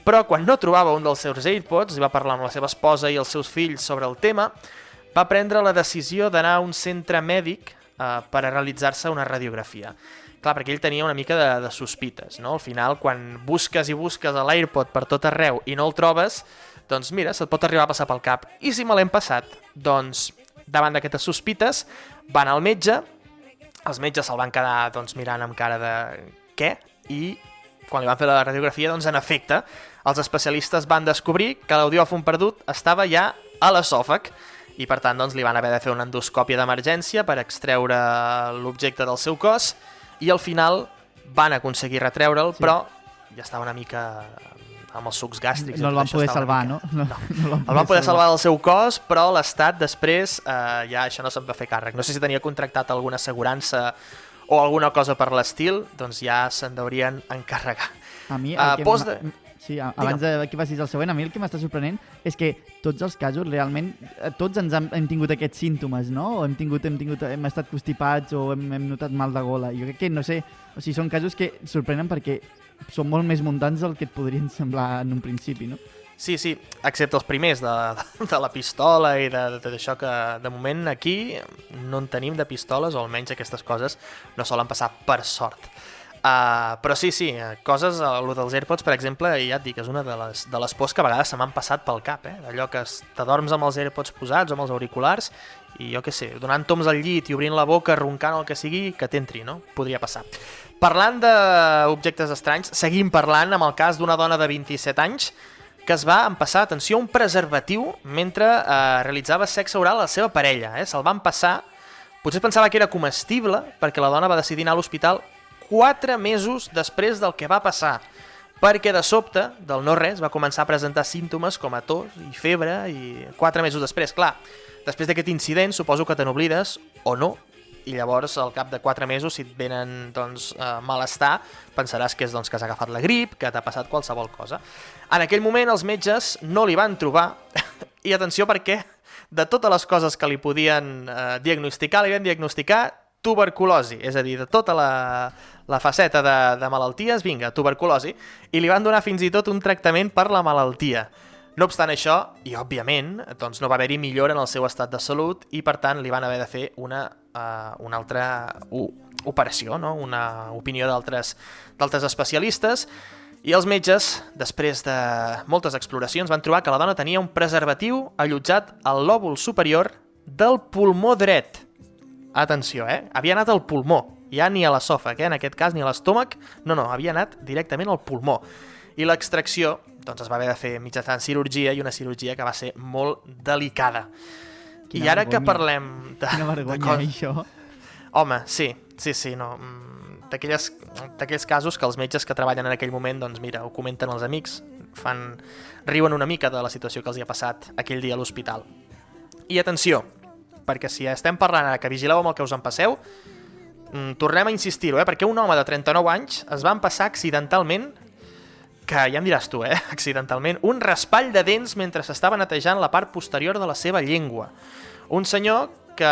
Speaker 3: però quan no trobava un dels seus AirPods i va parlar amb la seva esposa i els seus fills sobre el tema, va prendre la decisió d'anar a un centre mèdic eh, per a realitzar-se una radiografia. Clar, perquè ell tenia una mica de, de sospites, no? Al final, quan busques i busques l'AirPod per tot arreu i no el trobes, doncs mira, se't pot arribar a passar pel cap. I si me l'hem passat? Doncs, davant d'aquestes sospites, van al metge, els metges se'l van quedar doncs, mirant amb cara de què? I quan li van fer la radiografia, doncs en efecte, els especialistes van descobrir que l'audiòfon perdut estava ja a l'esòfag i per tant doncs, li van haver de fer una endoscòpia d'emergència per extreure l'objecte del seu cos i al final van aconseguir retreure'l, sí. però ja estava una mica amb els sucs gàstrics.
Speaker 2: No el van poder salvar,
Speaker 3: mica...
Speaker 2: no?
Speaker 3: No, no, no el van poder salvar del seu cos, però l'Estat després eh, ja això no se'n va fer càrrec. No sé si tenia contractat alguna assegurança o alguna cosa per l'estil, doncs ja se'n deurien encarregar.
Speaker 2: A mi, el uh, que de... Sí, abans de que passis el següent, a mi el que m'està sorprenent és que tots els casos realment, eh, tots ens hem, hem tingut aquests símptomes, no? O hem, tingut, hem, tingut, hem estat constipats o hem, hem notat mal de gola. Jo crec que, no sé, o sigui, són casos que sorprenen perquè són molt més muntants del que et podrien semblar en un principi, no?
Speaker 3: Sí, sí, excepte els primers de, de la pistola i de, de tot això que de moment aquí no en tenim de pistoles o almenys aquestes coses no solen passar per sort. Uh, però sí, sí, eh, coses, el dels AirPods, per exemple, ja et dic, és una de les, de les pors que a vegades se m'han passat pel cap, eh? Allò que t'adorms amb els AirPods posats o amb els auriculars i jo què sé, donant toms al llit i obrint la boca, roncant el que sigui, que t'entri, no? Podria passar. Parlant d'objectes estranys, seguim parlant amb el cas d'una dona de 27 anys que es va empassar, atenció, un preservatiu mentre eh, realitzava sexe oral a la seva parella. Eh? Se'l van passar, potser pensava que era comestible, perquè la dona va decidir anar a l'hospital 4 mesos després del que va passar, perquè de sobte, del no res, va començar a presentar símptomes com a tos i febre, i 4 mesos després, clar, després d'aquest incident suposo que te n'oblides, o no, i llavors al cap de 4 mesos si et venen doncs, eh, malestar pensaràs que és doncs, que has agafat la grip que t'ha passat qualsevol cosa. En aquell moment els metges no li van trobar i atenció perquè de totes les coses que li podien eh, diagnosticar li van diagnosticar tuberculosi, és a dir, de tota la, la faceta de, de malalties, vinga, tuberculosi, i li van donar fins i tot un tractament per la malaltia. No obstant això, i òbviament, doncs no va haver-hi millora en el seu estat de salut i per tant li van haver de fer una, uh, una altra uh, operació, no? una opinió d'altres especialistes i els metges, després de moltes exploracions, van trobar que la dona tenia un preservatiu allotjat al lòbul superior del pulmó dret. Atenció, eh? Havia anat al pulmó, ja ni a l'esòfag, eh? en aquest cas, ni a l'estómac, no, no, havia anat directament al pulmó. I l'extracció doncs, es va haver de fer mitjançant cirurgia i una cirurgia que va ser molt delicada.
Speaker 2: Quina
Speaker 3: I ara que
Speaker 2: vergonya.
Speaker 3: parlem de,
Speaker 2: Quina
Speaker 3: de
Speaker 2: vergonya,
Speaker 3: cos-
Speaker 2: eh, això.
Speaker 3: Home, sí, sí, sí, no. mm, D'aquells casos que els metges que treballen en aquell moment, doncs mira, ho comenten els amics, fan, riuen una mica de la situació que els hi ha passat aquell dia a l'hospital. I atenció, perquè si estem parlant ara que vigileu amb el que us en passeu, mm, tornem a insistir-ho, eh? perquè un home de 39 anys es va empassar accidentalment que ja em diràs tu, eh? accidentalment, un raspall de dents mentre s'estava netejant la part posterior de la seva llengua. Un senyor que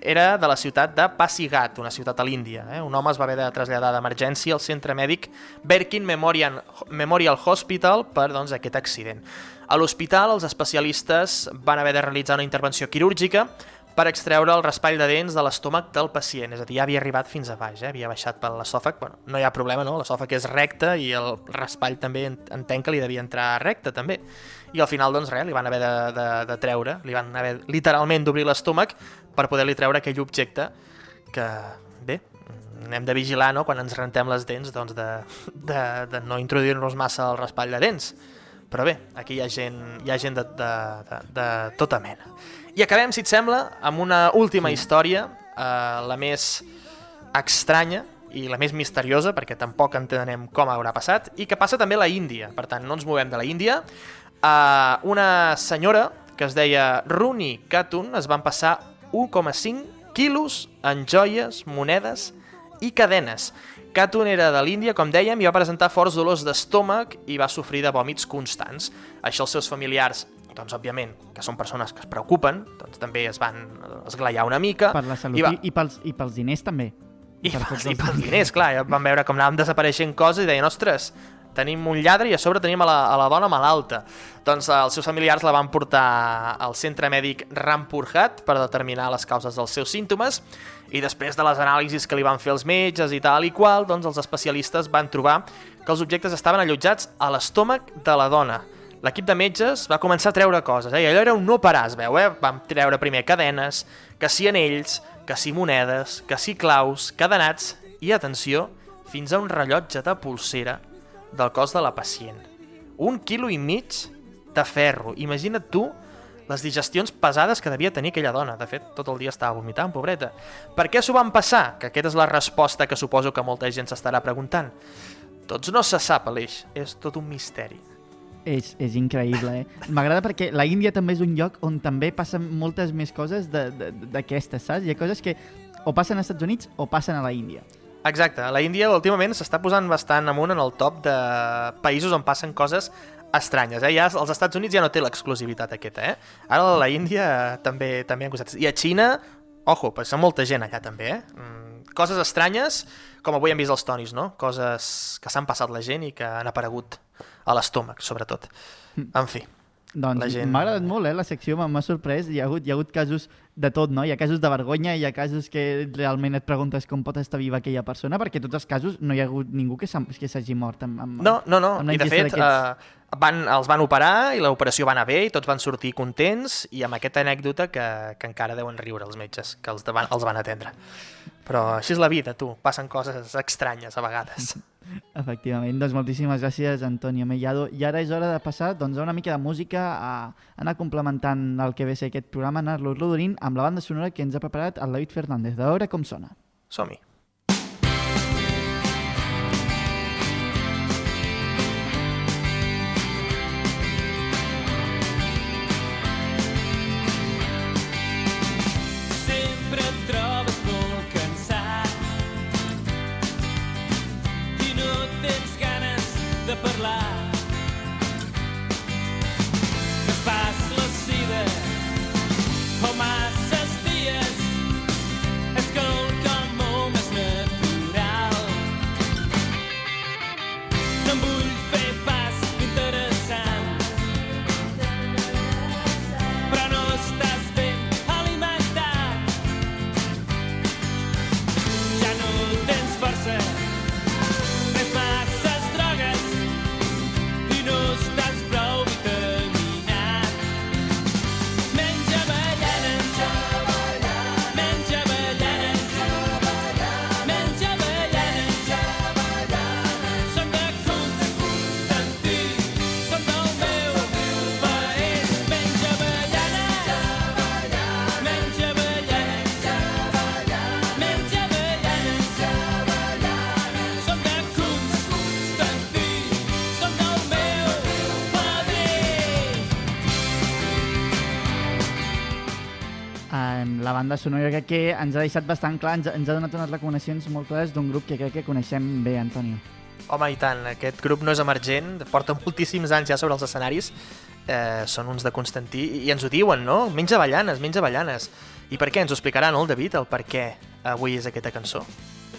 Speaker 3: era de la ciutat de Pasigat, una ciutat a l'Índia. Eh? Un home es va haver de traslladar d'emergència al centre mèdic Berkin Memorial, Memorial Hospital per doncs, aquest accident. A l'hospital, els especialistes van haver de realitzar una intervenció quirúrgica per extreure el raspall de dents de l'estómac del pacient, és a dir, ja havia arribat fins a baix, eh? havia baixat per l'esòfag, bueno, no hi ha problema, no? L'esòfag és recte i el raspall també en- entenc que li devia entrar recte, també. I al final, doncs res, li van haver de, de, de treure, li van haver literalment d'obrir l'estómac per poder-li treure aquell objecte que, bé, hem de vigilar, no?, quan ens rentem les dents, doncs de, de, de no introduir-nos massa el raspall de dents. Però bé, aquí hi ha gent, hi ha gent de, de, de, de tota mena. I acabem, si et sembla, amb una última història, eh, la més estranya i la més misteriosa, perquè tampoc entenem com haurà passat, i que passa també a la Índia. Per tant, no ens movem de la Índia. Eh, una senyora que es deia Runi Khatun es van passar 1,5 quilos en joies, monedes i cadenes. Khatun era de l'Índia, com dèiem, i va presentar forts dolors d'estómac i va sofrir de vòmits constants. Això els seus familiars, doncs, òbviament, que són persones que es preocupen, doncs també es van esglaiar una mica.
Speaker 2: Per la salut
Speaker 3: i
Speaker 2: i,
Speaker 3: va...
Speaker 2: i, pels, i pels diners també.
Speaker 3: I
Speaker 2: Per
Speaker 3: pels, i
Speaker 2: els
Speaker 3: pels diners, clar, ja van veure com anaven desapareixent coses i deien, ostres, tenim un lladre i a sobre tenim a la, a la dona malalta. Doncs eh, els seus familiars la van portar al centre mèdic Rampurhat per determinar les causes dels seus símptomes i després de les anàlisis que li van fer els metges i tal i qual, doncs els especialistes van trobar que els objectes estaven allotjats a l'estómac de la dona. L'equip de metges va començar a treure coses, eh? i allò era un no parar, es veu, eh? Vam treure primer cadenes, que si anells, que si monedes, que si claus, cadenats i, atenció, fins a un rellotge de pulsera del cos de la pacient. Un quilo i mig de ferro. Imagina't tu les digestions pesades que devia tenir aquella dona. De fet, tot el dia estava vomitant, pobreta. Per què s'ho van passar? Que aquesta és la resposta que suposo que molta gent s'estarà preguntant. Doncs no se sap, Aleix. És tot un misteri.
Speaker 2: És, és increïble, eh? M'agrada perquè la Índia també és un lloc on també passen moltes més coses d'aquestes, saps? Hi ha coses que o passen als Estats Units o passen a la Índia.
Speaker 3: Exacte, la Índia últimament s'està posant bastant amunt en el top de països on passen coses estranyes. Eh? Ja els Estats Units ja no té l'exclusivitat aquesta, eh? Ara la Índia també també han costat. I a Xina, ojo, passa molta gent allà també, eh? Mm, coses estranyes, com avui hem vist els tonis, no? Coses que s'han passat la gent i que han aparegut a l'estómac, sobretot. En fi,
Speaker 2: Doncs
Speaker 3: gent-
Speaker 2: m'ha agradat molt, eh, la secció, m'ha- sorprès. Hi ha, hagut, hi ha hagut casos de tot, no? Hi ha casos de vergonya, hi ha casos que realment et preguntes com pot estar viva aquella persona, perquè tots els casos no hi ha hagut ningú que s'ha- que s'hagi mort amb, amb,
Speaker 3: No, no, no.
Speaker 2: amb la
Speaker 3: I de fet, eh, van, els van operar i l'operació va anar bé i tots van sortir contents i amb aquesta anècdota que, que encara deuen riure els metges que els, van, els van atendre. Però així és la vida, tu. Passen coses estranyes a vegades.
Speaker 2: Efectivament, doncs moltíssimes gràcies, Antonio Mellado. I ara és hora de passar doncs, a una mica de música, a anar complementant el que ve ser aquest programa, anar-lo rodorint amb la banda sonora que ens ha preparat el David Fernández. De veure com sona.
Speaker 3: Som-hi.
Speaker 2: Banda sonora que, que ens ha deixat bastant clar, ens, ens ha donat unes recomanacions molt clares d'un grup que crec que coneixem bé, Antonio.
Speaker 3: Home, i tant, aquest grup no és emergent, porta moltíssims anys ja sobre els escenaris, eh, són uns de Constantí, i ens ho diuen, no? Menja avellanes, menja avellanes. I per què? Ens ho explicarà, no, el David, el per què avui és aquesta cançó.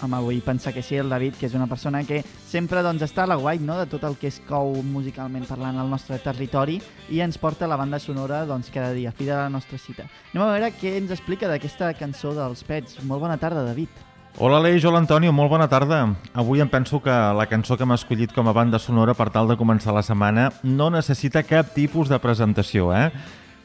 Speaker 2: Home, vull pensar que sí, el David, que és una persona que sempre doncs, està a la guai no? de tot el que es cou musicalment parlant al nostre territori i ens porta la banda sonora doncs, cada dia, fi de la nostra cita. Anem a veure què ens explica d'aquesta cançó dels Pets. Molt bona tarda, David.
Speaker 9: Hola Aleix, hola Antonio, molt bona tarda. Avui em penso que la cançó que hem escollit com a banda sonora per tal de començar la setmana no necessita cap tipus de presentació, eh?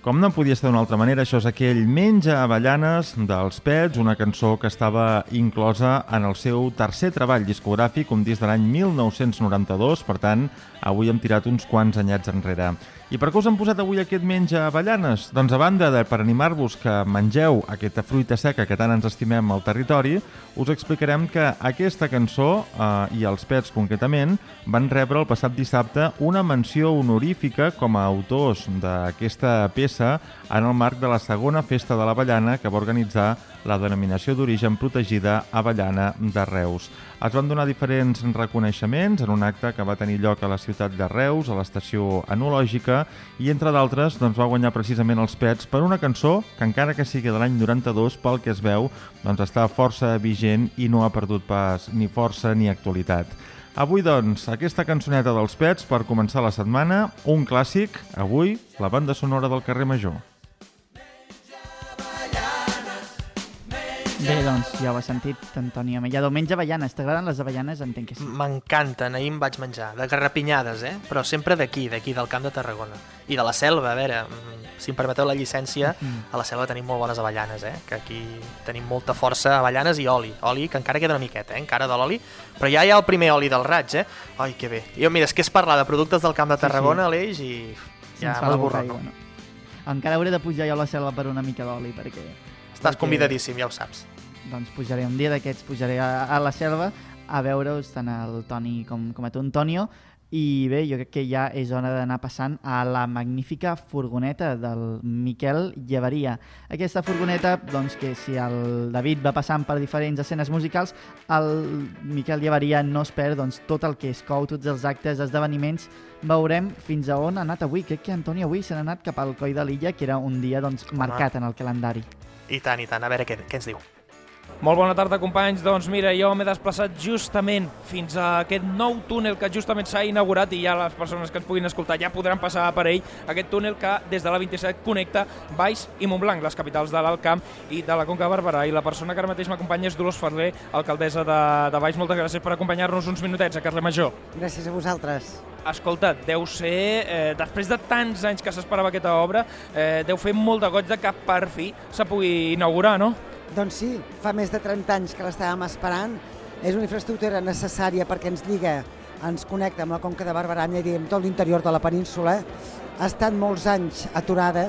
Speaker 9: Com no podia ser d'una altra manera, això és aquell Menja avellanes dels Pets, una cançó que estava inclosa en el seu tercer treball discogràfic, un disc de l'any 1992, per tant, avui hem tirat uns quants anyats enrere. I per què us hem posat avui aquest menja avellanes? Doncs a banda de per animar-vos que mengeu aquesta fruita seca que tant ens estimem al territori, us explicarem que aquesta cançó, eh, i els pets concretament, van rebre el passat dissabte una menció honorífica com a autors d'aquesta peça en el marc de la segona Festa de l'Avellana que va organitzar la denominació d'origen protegida Avellana de Reus. Es van donar diferents reconeixements en un acte que va tenir lloc a la ciutat de Reus, a l'estació enològica, i entre d'altres doncs, va guanyar precisament els pets per una cançó que encara que sigui de l'any 92, pel que es veu, doncs està força vigent i no ha perdut pas ni força ni actualitat. Avui, doncs, aquesta cançoneta dels pets per començar la setmana, un clàssic, avui, la banda sonora del carrer Major.
Speaker 2: Bé, doncs, ja ho has sentit, Antonio Mellado. Menja avellanes. T'agraden les avellanes? Entenc que sí.
Speaker 3: M'encanten, ahir em vaig menjar, de garrapinyades, eh? Però sempre d'aquí, d'aquí, del camp de Tarragona. I de la selva, a veure, mm, si em permeteu la llicència, a la selva tenim molt bones avellanes, eh? Que aquí tenim molta força, avellanes i oli. Oli que encara queda una miqueta, eh? Encara de l'oli, però ja hi ha el primer oli del raig, eh? Ai, que bé. Jo, mira, és que és parlar de productes del camp de Tarragona, sí, sí. Aleix, i ja
Speaker 2: Ens fa la boca
Speaker 3: m'esborro.
Speaker 2: aigua, no? Encara hauré de pujar jo a la selva per una mica d'oli, perquè...
Speaker 3: Estàs
Speaker 2: perquè,
Speaker 3: convidadíssim, ja ho saps.
Speaker 2: Doncs pujaré un dia d'aquests, pujaré a, a la selva a veure-us tant el Toni com, com a tu, Antonio, i bé, jo crec que ja és hora d'anar passant a la magnífica furgoneta del Miquel Llevaria. Aquesta furgoneta, doncs que si el David va passant per diferents escenes musicals, el Miquel Llevaria no es perd doncs, tot el que es cou, tots els actes, esdeveniments, veurem fins a on ha anat avui. Crec que Antoni avui se n'ha anat cap al Coll de l'Illa, que era un dia doncs, marcat en el calendari.
Speaker 3: I tant, i tant, a veure què, què ens diu.
Speaker 10: Molt bona tarda, companys. Doncs mira, jo m'he desplaçat justament fins a aquest nou túnel que justament s'ha inaugurat i ja les persones que ens puguin escoltar ja podran passar per ell. Aquest túnel que des de la 27 connecta Baix i Montblanc, les capitals de l'Alt Camp i de la Conca de Barberà. I la persona que ara mateix m'acompanya és Dolors Ferler, alcaldessa de, de Baix. Moltes gràcies per acompanyar-nos uns minutets a Carles Major.
Speaker 11: Gràcies a vosaltres.
Speaker 10: Escolta, deu ser, eh, després de tants anys que s'esperava aquesta obra, eh, deu fer molt de goig de que per fi se pugui inaugurar, no?
Speaker 11: Doncs sí, fa més de 30 anys que l'estàvem esperant. És una infraestructura necessària perquè ens lliga, ens connecta amb la Conca de Barberà i amb tot l'interior de la península. Ha estat molts anys aturada.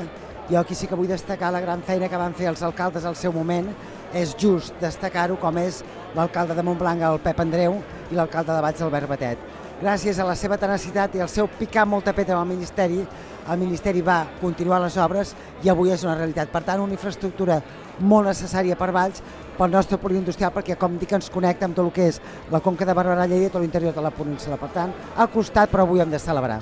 Speaker 11: Jo aquí sí que vull destacar la gran feina que van fer els alcaldes al seu moment. És just destacar-ho com és l'alcalde de Montblanc, el Pep Andreu, i l'alcalde de Baix, Albert Batet. Gràcies a la seva tenacitat i al seu picar molta pedra al Ministeri, el Ministeri va continuar les obres i avui és una realitat. Per tant, una infraestructura molt necessària per Valls, pel nostre polígon industrial, perquè, com dic, ens connecta amb tot el que és la Conca de Barberà, Lleida i tot l'interior de la península. Per tant, al costat, però avui hem de celebrar.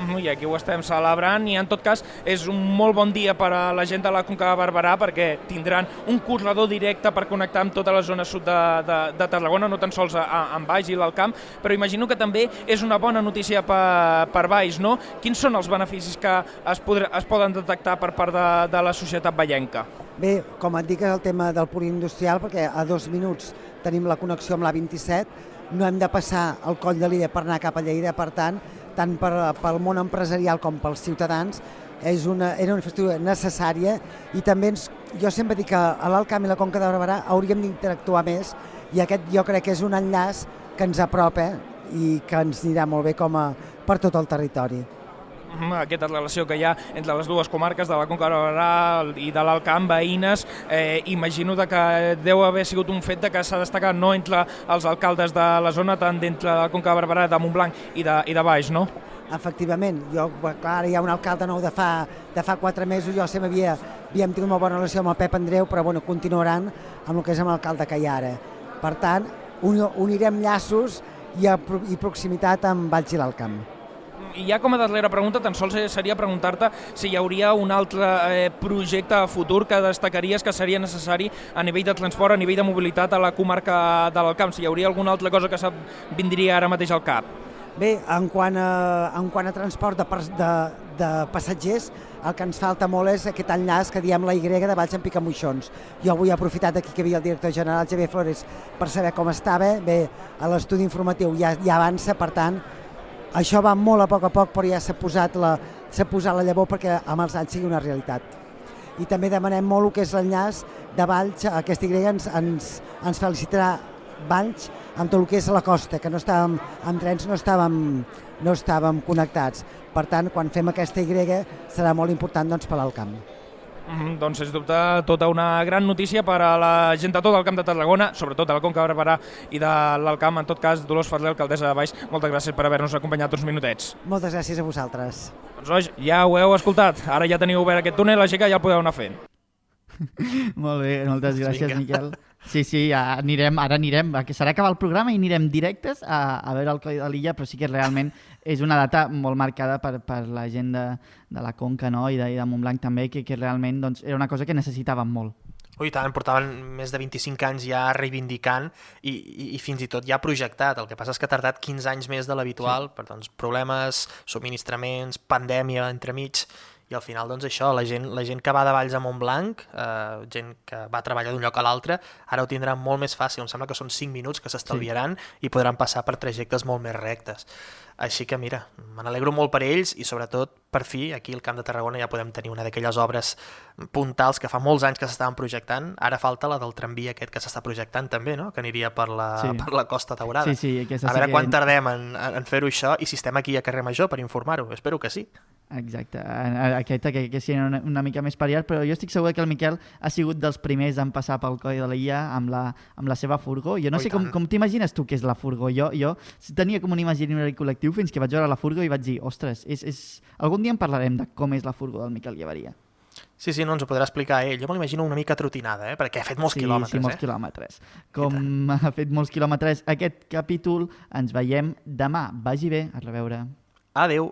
Speaker 10: I aquí ho estem celebrant i en tot cas és un molt bon dia per a la gent de la Conca de Barberà perquè tindran un corredor directe per connectar amb tota la zona sud de, de, de Tarragona, no tan sols a, Baix i l'Alt Camp, però imagino que també és una bona notícia per, per Baix, no? Quins són els beneficis que es, podre, es poden detectar per part de, de la societat vallenca?
Speaker 11: Bé, com et dic, és el tema del polígon industrial, perquè a dos minuts tenim la connexió amb la 27, no hem de passar el coll de l'Illa per anar cap a Lleida, per tant, tant per, pel món empresarial com pels ciutadans, és una, era una infraestructura necessària. I també ens, jo sempre dic que a l'Alt Camp i la Conca de Barberà hauríem d'interactuar més i aquest jo crec que és un enllaç que ens apropa i que ens anirà molt bé com a, per tot el territori
Speaker 10: aquesta relació que hi ha entre les dues comarques de la Conca de Barberà i de l'Alt Camp, veïnes, eh, imagino de que deu haver sigut un fet de que s'ha destacat no entre els alcaldes de la zona, tant d'entre la Conca de Barberà, de Montblanc i de, i de Baix, no?
Speaker 11: Efectivament, jo, clar, hi ha un alcalde nou de fa, de fa quatre mesos, jo sempre havia, havíem tingut una bona relació amb el Pep Andreu, però bueno, continuaran amb el que és amb l'alcalde que hi ha ara. Per tant, unirem llaços i, a, i proximitat amb Valls i l'Alt
Speaker 10: i ja com a darrera pregunta, tan sols seria preguntar-te si hi hauria un altre eh, projecte a futur que destacaries que seria necessari a nivell de transport, a nivell de mobilitat a la comarca de l'Alcamp, si hi hauria alguna altra cosa que vindria ara mateix al cap.
Speaker 11: Bé, en quant a, en quant a transport de, de, de passatgers, el que ens falta molt és aquest enllaç que diem la Y de Valls en Picamoixons. Jo avui he aprofitat aquí que hi havia el director general Javier Flores per saber com estava. Bé, l'estudi informatiu ja, ja avança, per tant, això va molt a poc a poc, però ja s'ha posat, la, posat la llavor perquè amb els anys sigui una realitat. I també demanem molt el que és l'enllaç de Valls, aquesta Y ens, ens, ens felicitarà Valls amb tot el que és la costa, que no estàvem, amb trens no estàvem, no estàvem connectats. Per tant, quan fem aquesta Y serà molt important doncs, per l'alt camp.
Speaker 10: Mm -hmm, doncs, sens dubte, tota una gran notícia per a la gent de tot el Camp de Tarragona, sobretot de la Conca Barberà i de l'Alt Camp. En tot cas, Dolors Ferrer, alcaldessa de Baix, moltes gràcies per haver-nos acompanyat uns minutets.
Speaker 11: Moltes gràcies a vosaltres.
Speaker 10: Doncs, oi, ja ho heu escoltat. Ara ja teniu obert aquest túnel, així que ja el podeu anar fent.
Speaker 2: Molt bé, moltes gràcies, Vinga. Miquel. Sí, sí, anirem, ara anirem, que serà acabar el programa i anirem directes a, a veure el Coll de l'Illa, però sí que realment és una data molt marcada per, per la gent de, de la Conca no? I, de, i de Montblanc també, que, que realment doncs, era una cosa que necessitàvem molt.
Speaker 3: Ui, tant, portaven més de 25 anys ja reivindicant i, i, i fins i tot ja projectat. El que passa és que ha tardat 15 anys més de l'habitual sí. per doncs, problemes, subministraments, pandèmia entremig, i al final, doncs això, la gent, la gent que va de Valls a Montblanc, eh, gent que va treballar d'un lloc a l'altre, ara ho tindrà molt més fàcil. Em sembla que són 5 minuts que s'estalviaran sí. i podran passar per trajectes molt més rectes. Així que, mira, me n'alegro molt per ells i, sobretot, per fi, aquí al Camp de Tarragona ja podem tenir una d'aquelles obres puntals que fa molts anys que s'estaven projectant. Ara falta la del tramvia aquest que s'està projectant també, no? que aniria per la, sí. per la Costa Daurada.
Speaker 2: Sí, sí,
Speaker 3: a veure sí que... quan tardem en, en fer-ho això i si estem aquí a Carrer Major per informar-ho. Espero que sí.
Speaker 2: Exacte, aquesta que, que sigui una, una mica més pariat, però jo estic segur que el Miquel ha sigut dels primers en passar pel coll de l'illa amb, la, amb la seva furgó. Jo no oh, sé com, com t'imagines tu què és la furgó. Jo, jo tenia com un imaginari col·lectiu fins que vaig veure la furgó i vaig dir, ostres, és, és... algun dia en parlarem de com és la furgó del Miquel Llevaria.
Speaker 3: Sí, sí, no ens ho podrà explicar ell. Jo me l'imagino una mica trotinada, eh? perquè ha fet molts
Speaker 2: sí,
Speaker 3: quilòmetres.
Speaker 2: Sí, molts
Speaker 3: eh?
Speaker 2: quilòmetres. Com ha fet molts quilòmetres aquest capítol, ens veiem demà. Vagi bé, a reveure.
Speaker 3: Adeu.